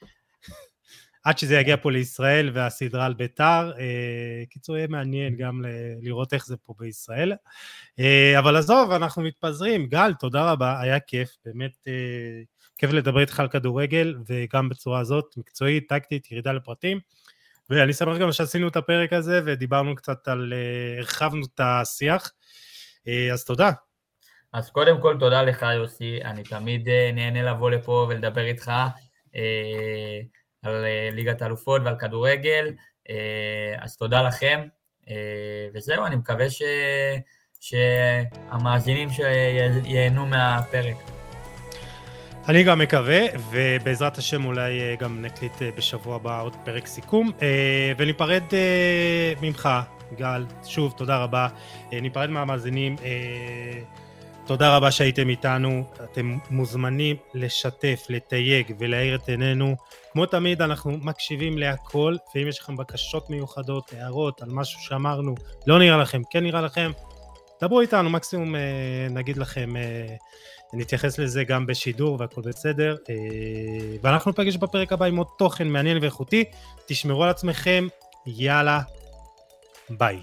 [SPEAKER 1] עד שזה יגיע פה לישראל והסדרה על ביתר. אה, קיצור, יהיה מעניין גם לראות איך זה פה בישראל. אה, אבל עזוב, אנחנו מתפזרים. גל, תודה רבה, היה כיף, באמת אה, כיף לדבר איתך על כדורגל, וגם בצורה הזאת, מקצועית, טקטית, ירידה לפרטים. ואני שמח גם שעשינו את הפרק הזה ודיברנו קצת על, הרחבנו את השיח. אז תודה.
[SPEAKER 2] אז קודם כל תודה לך יוסי, אני תמיד נהנה לבוא לפה ולדבר איתך. על אה, ליגת האלופות ועל כדורגל, אה, אז תודה לכם, אה, וזהו, אני מקווה ש... שהמאזינים שייהנו מהפרק.
[SPEAKER 1] אני גם מקווה, ובעזרת השם אולי גם נקליט בשבוע הבא עוד פרק סיכום, וניפרד ממך, גל, שוב, תודה רבה. ניפרד מהמאזינים. תודה רבה שהייתם איתנו, אתם מוזמנים לשתף, לתייג ולהאיר את עינינו. כמו תמיד אנחנו מקשיבים להכל, ואם יש לכם בקשות מיוחדות, הערות על משהו שאמרנו, לא נראה לכם, כן נראה לכם, דברו איתנו, מקסימום אה, נגיד לכם, אה, נתייחס לזה גם בשידור והכל בסדר. אה, ואנחנו נפגש בפרק הבא עם עוד תוכן מעניין ואיכותי. תשמרו על עצמכם, יאללה, ביי.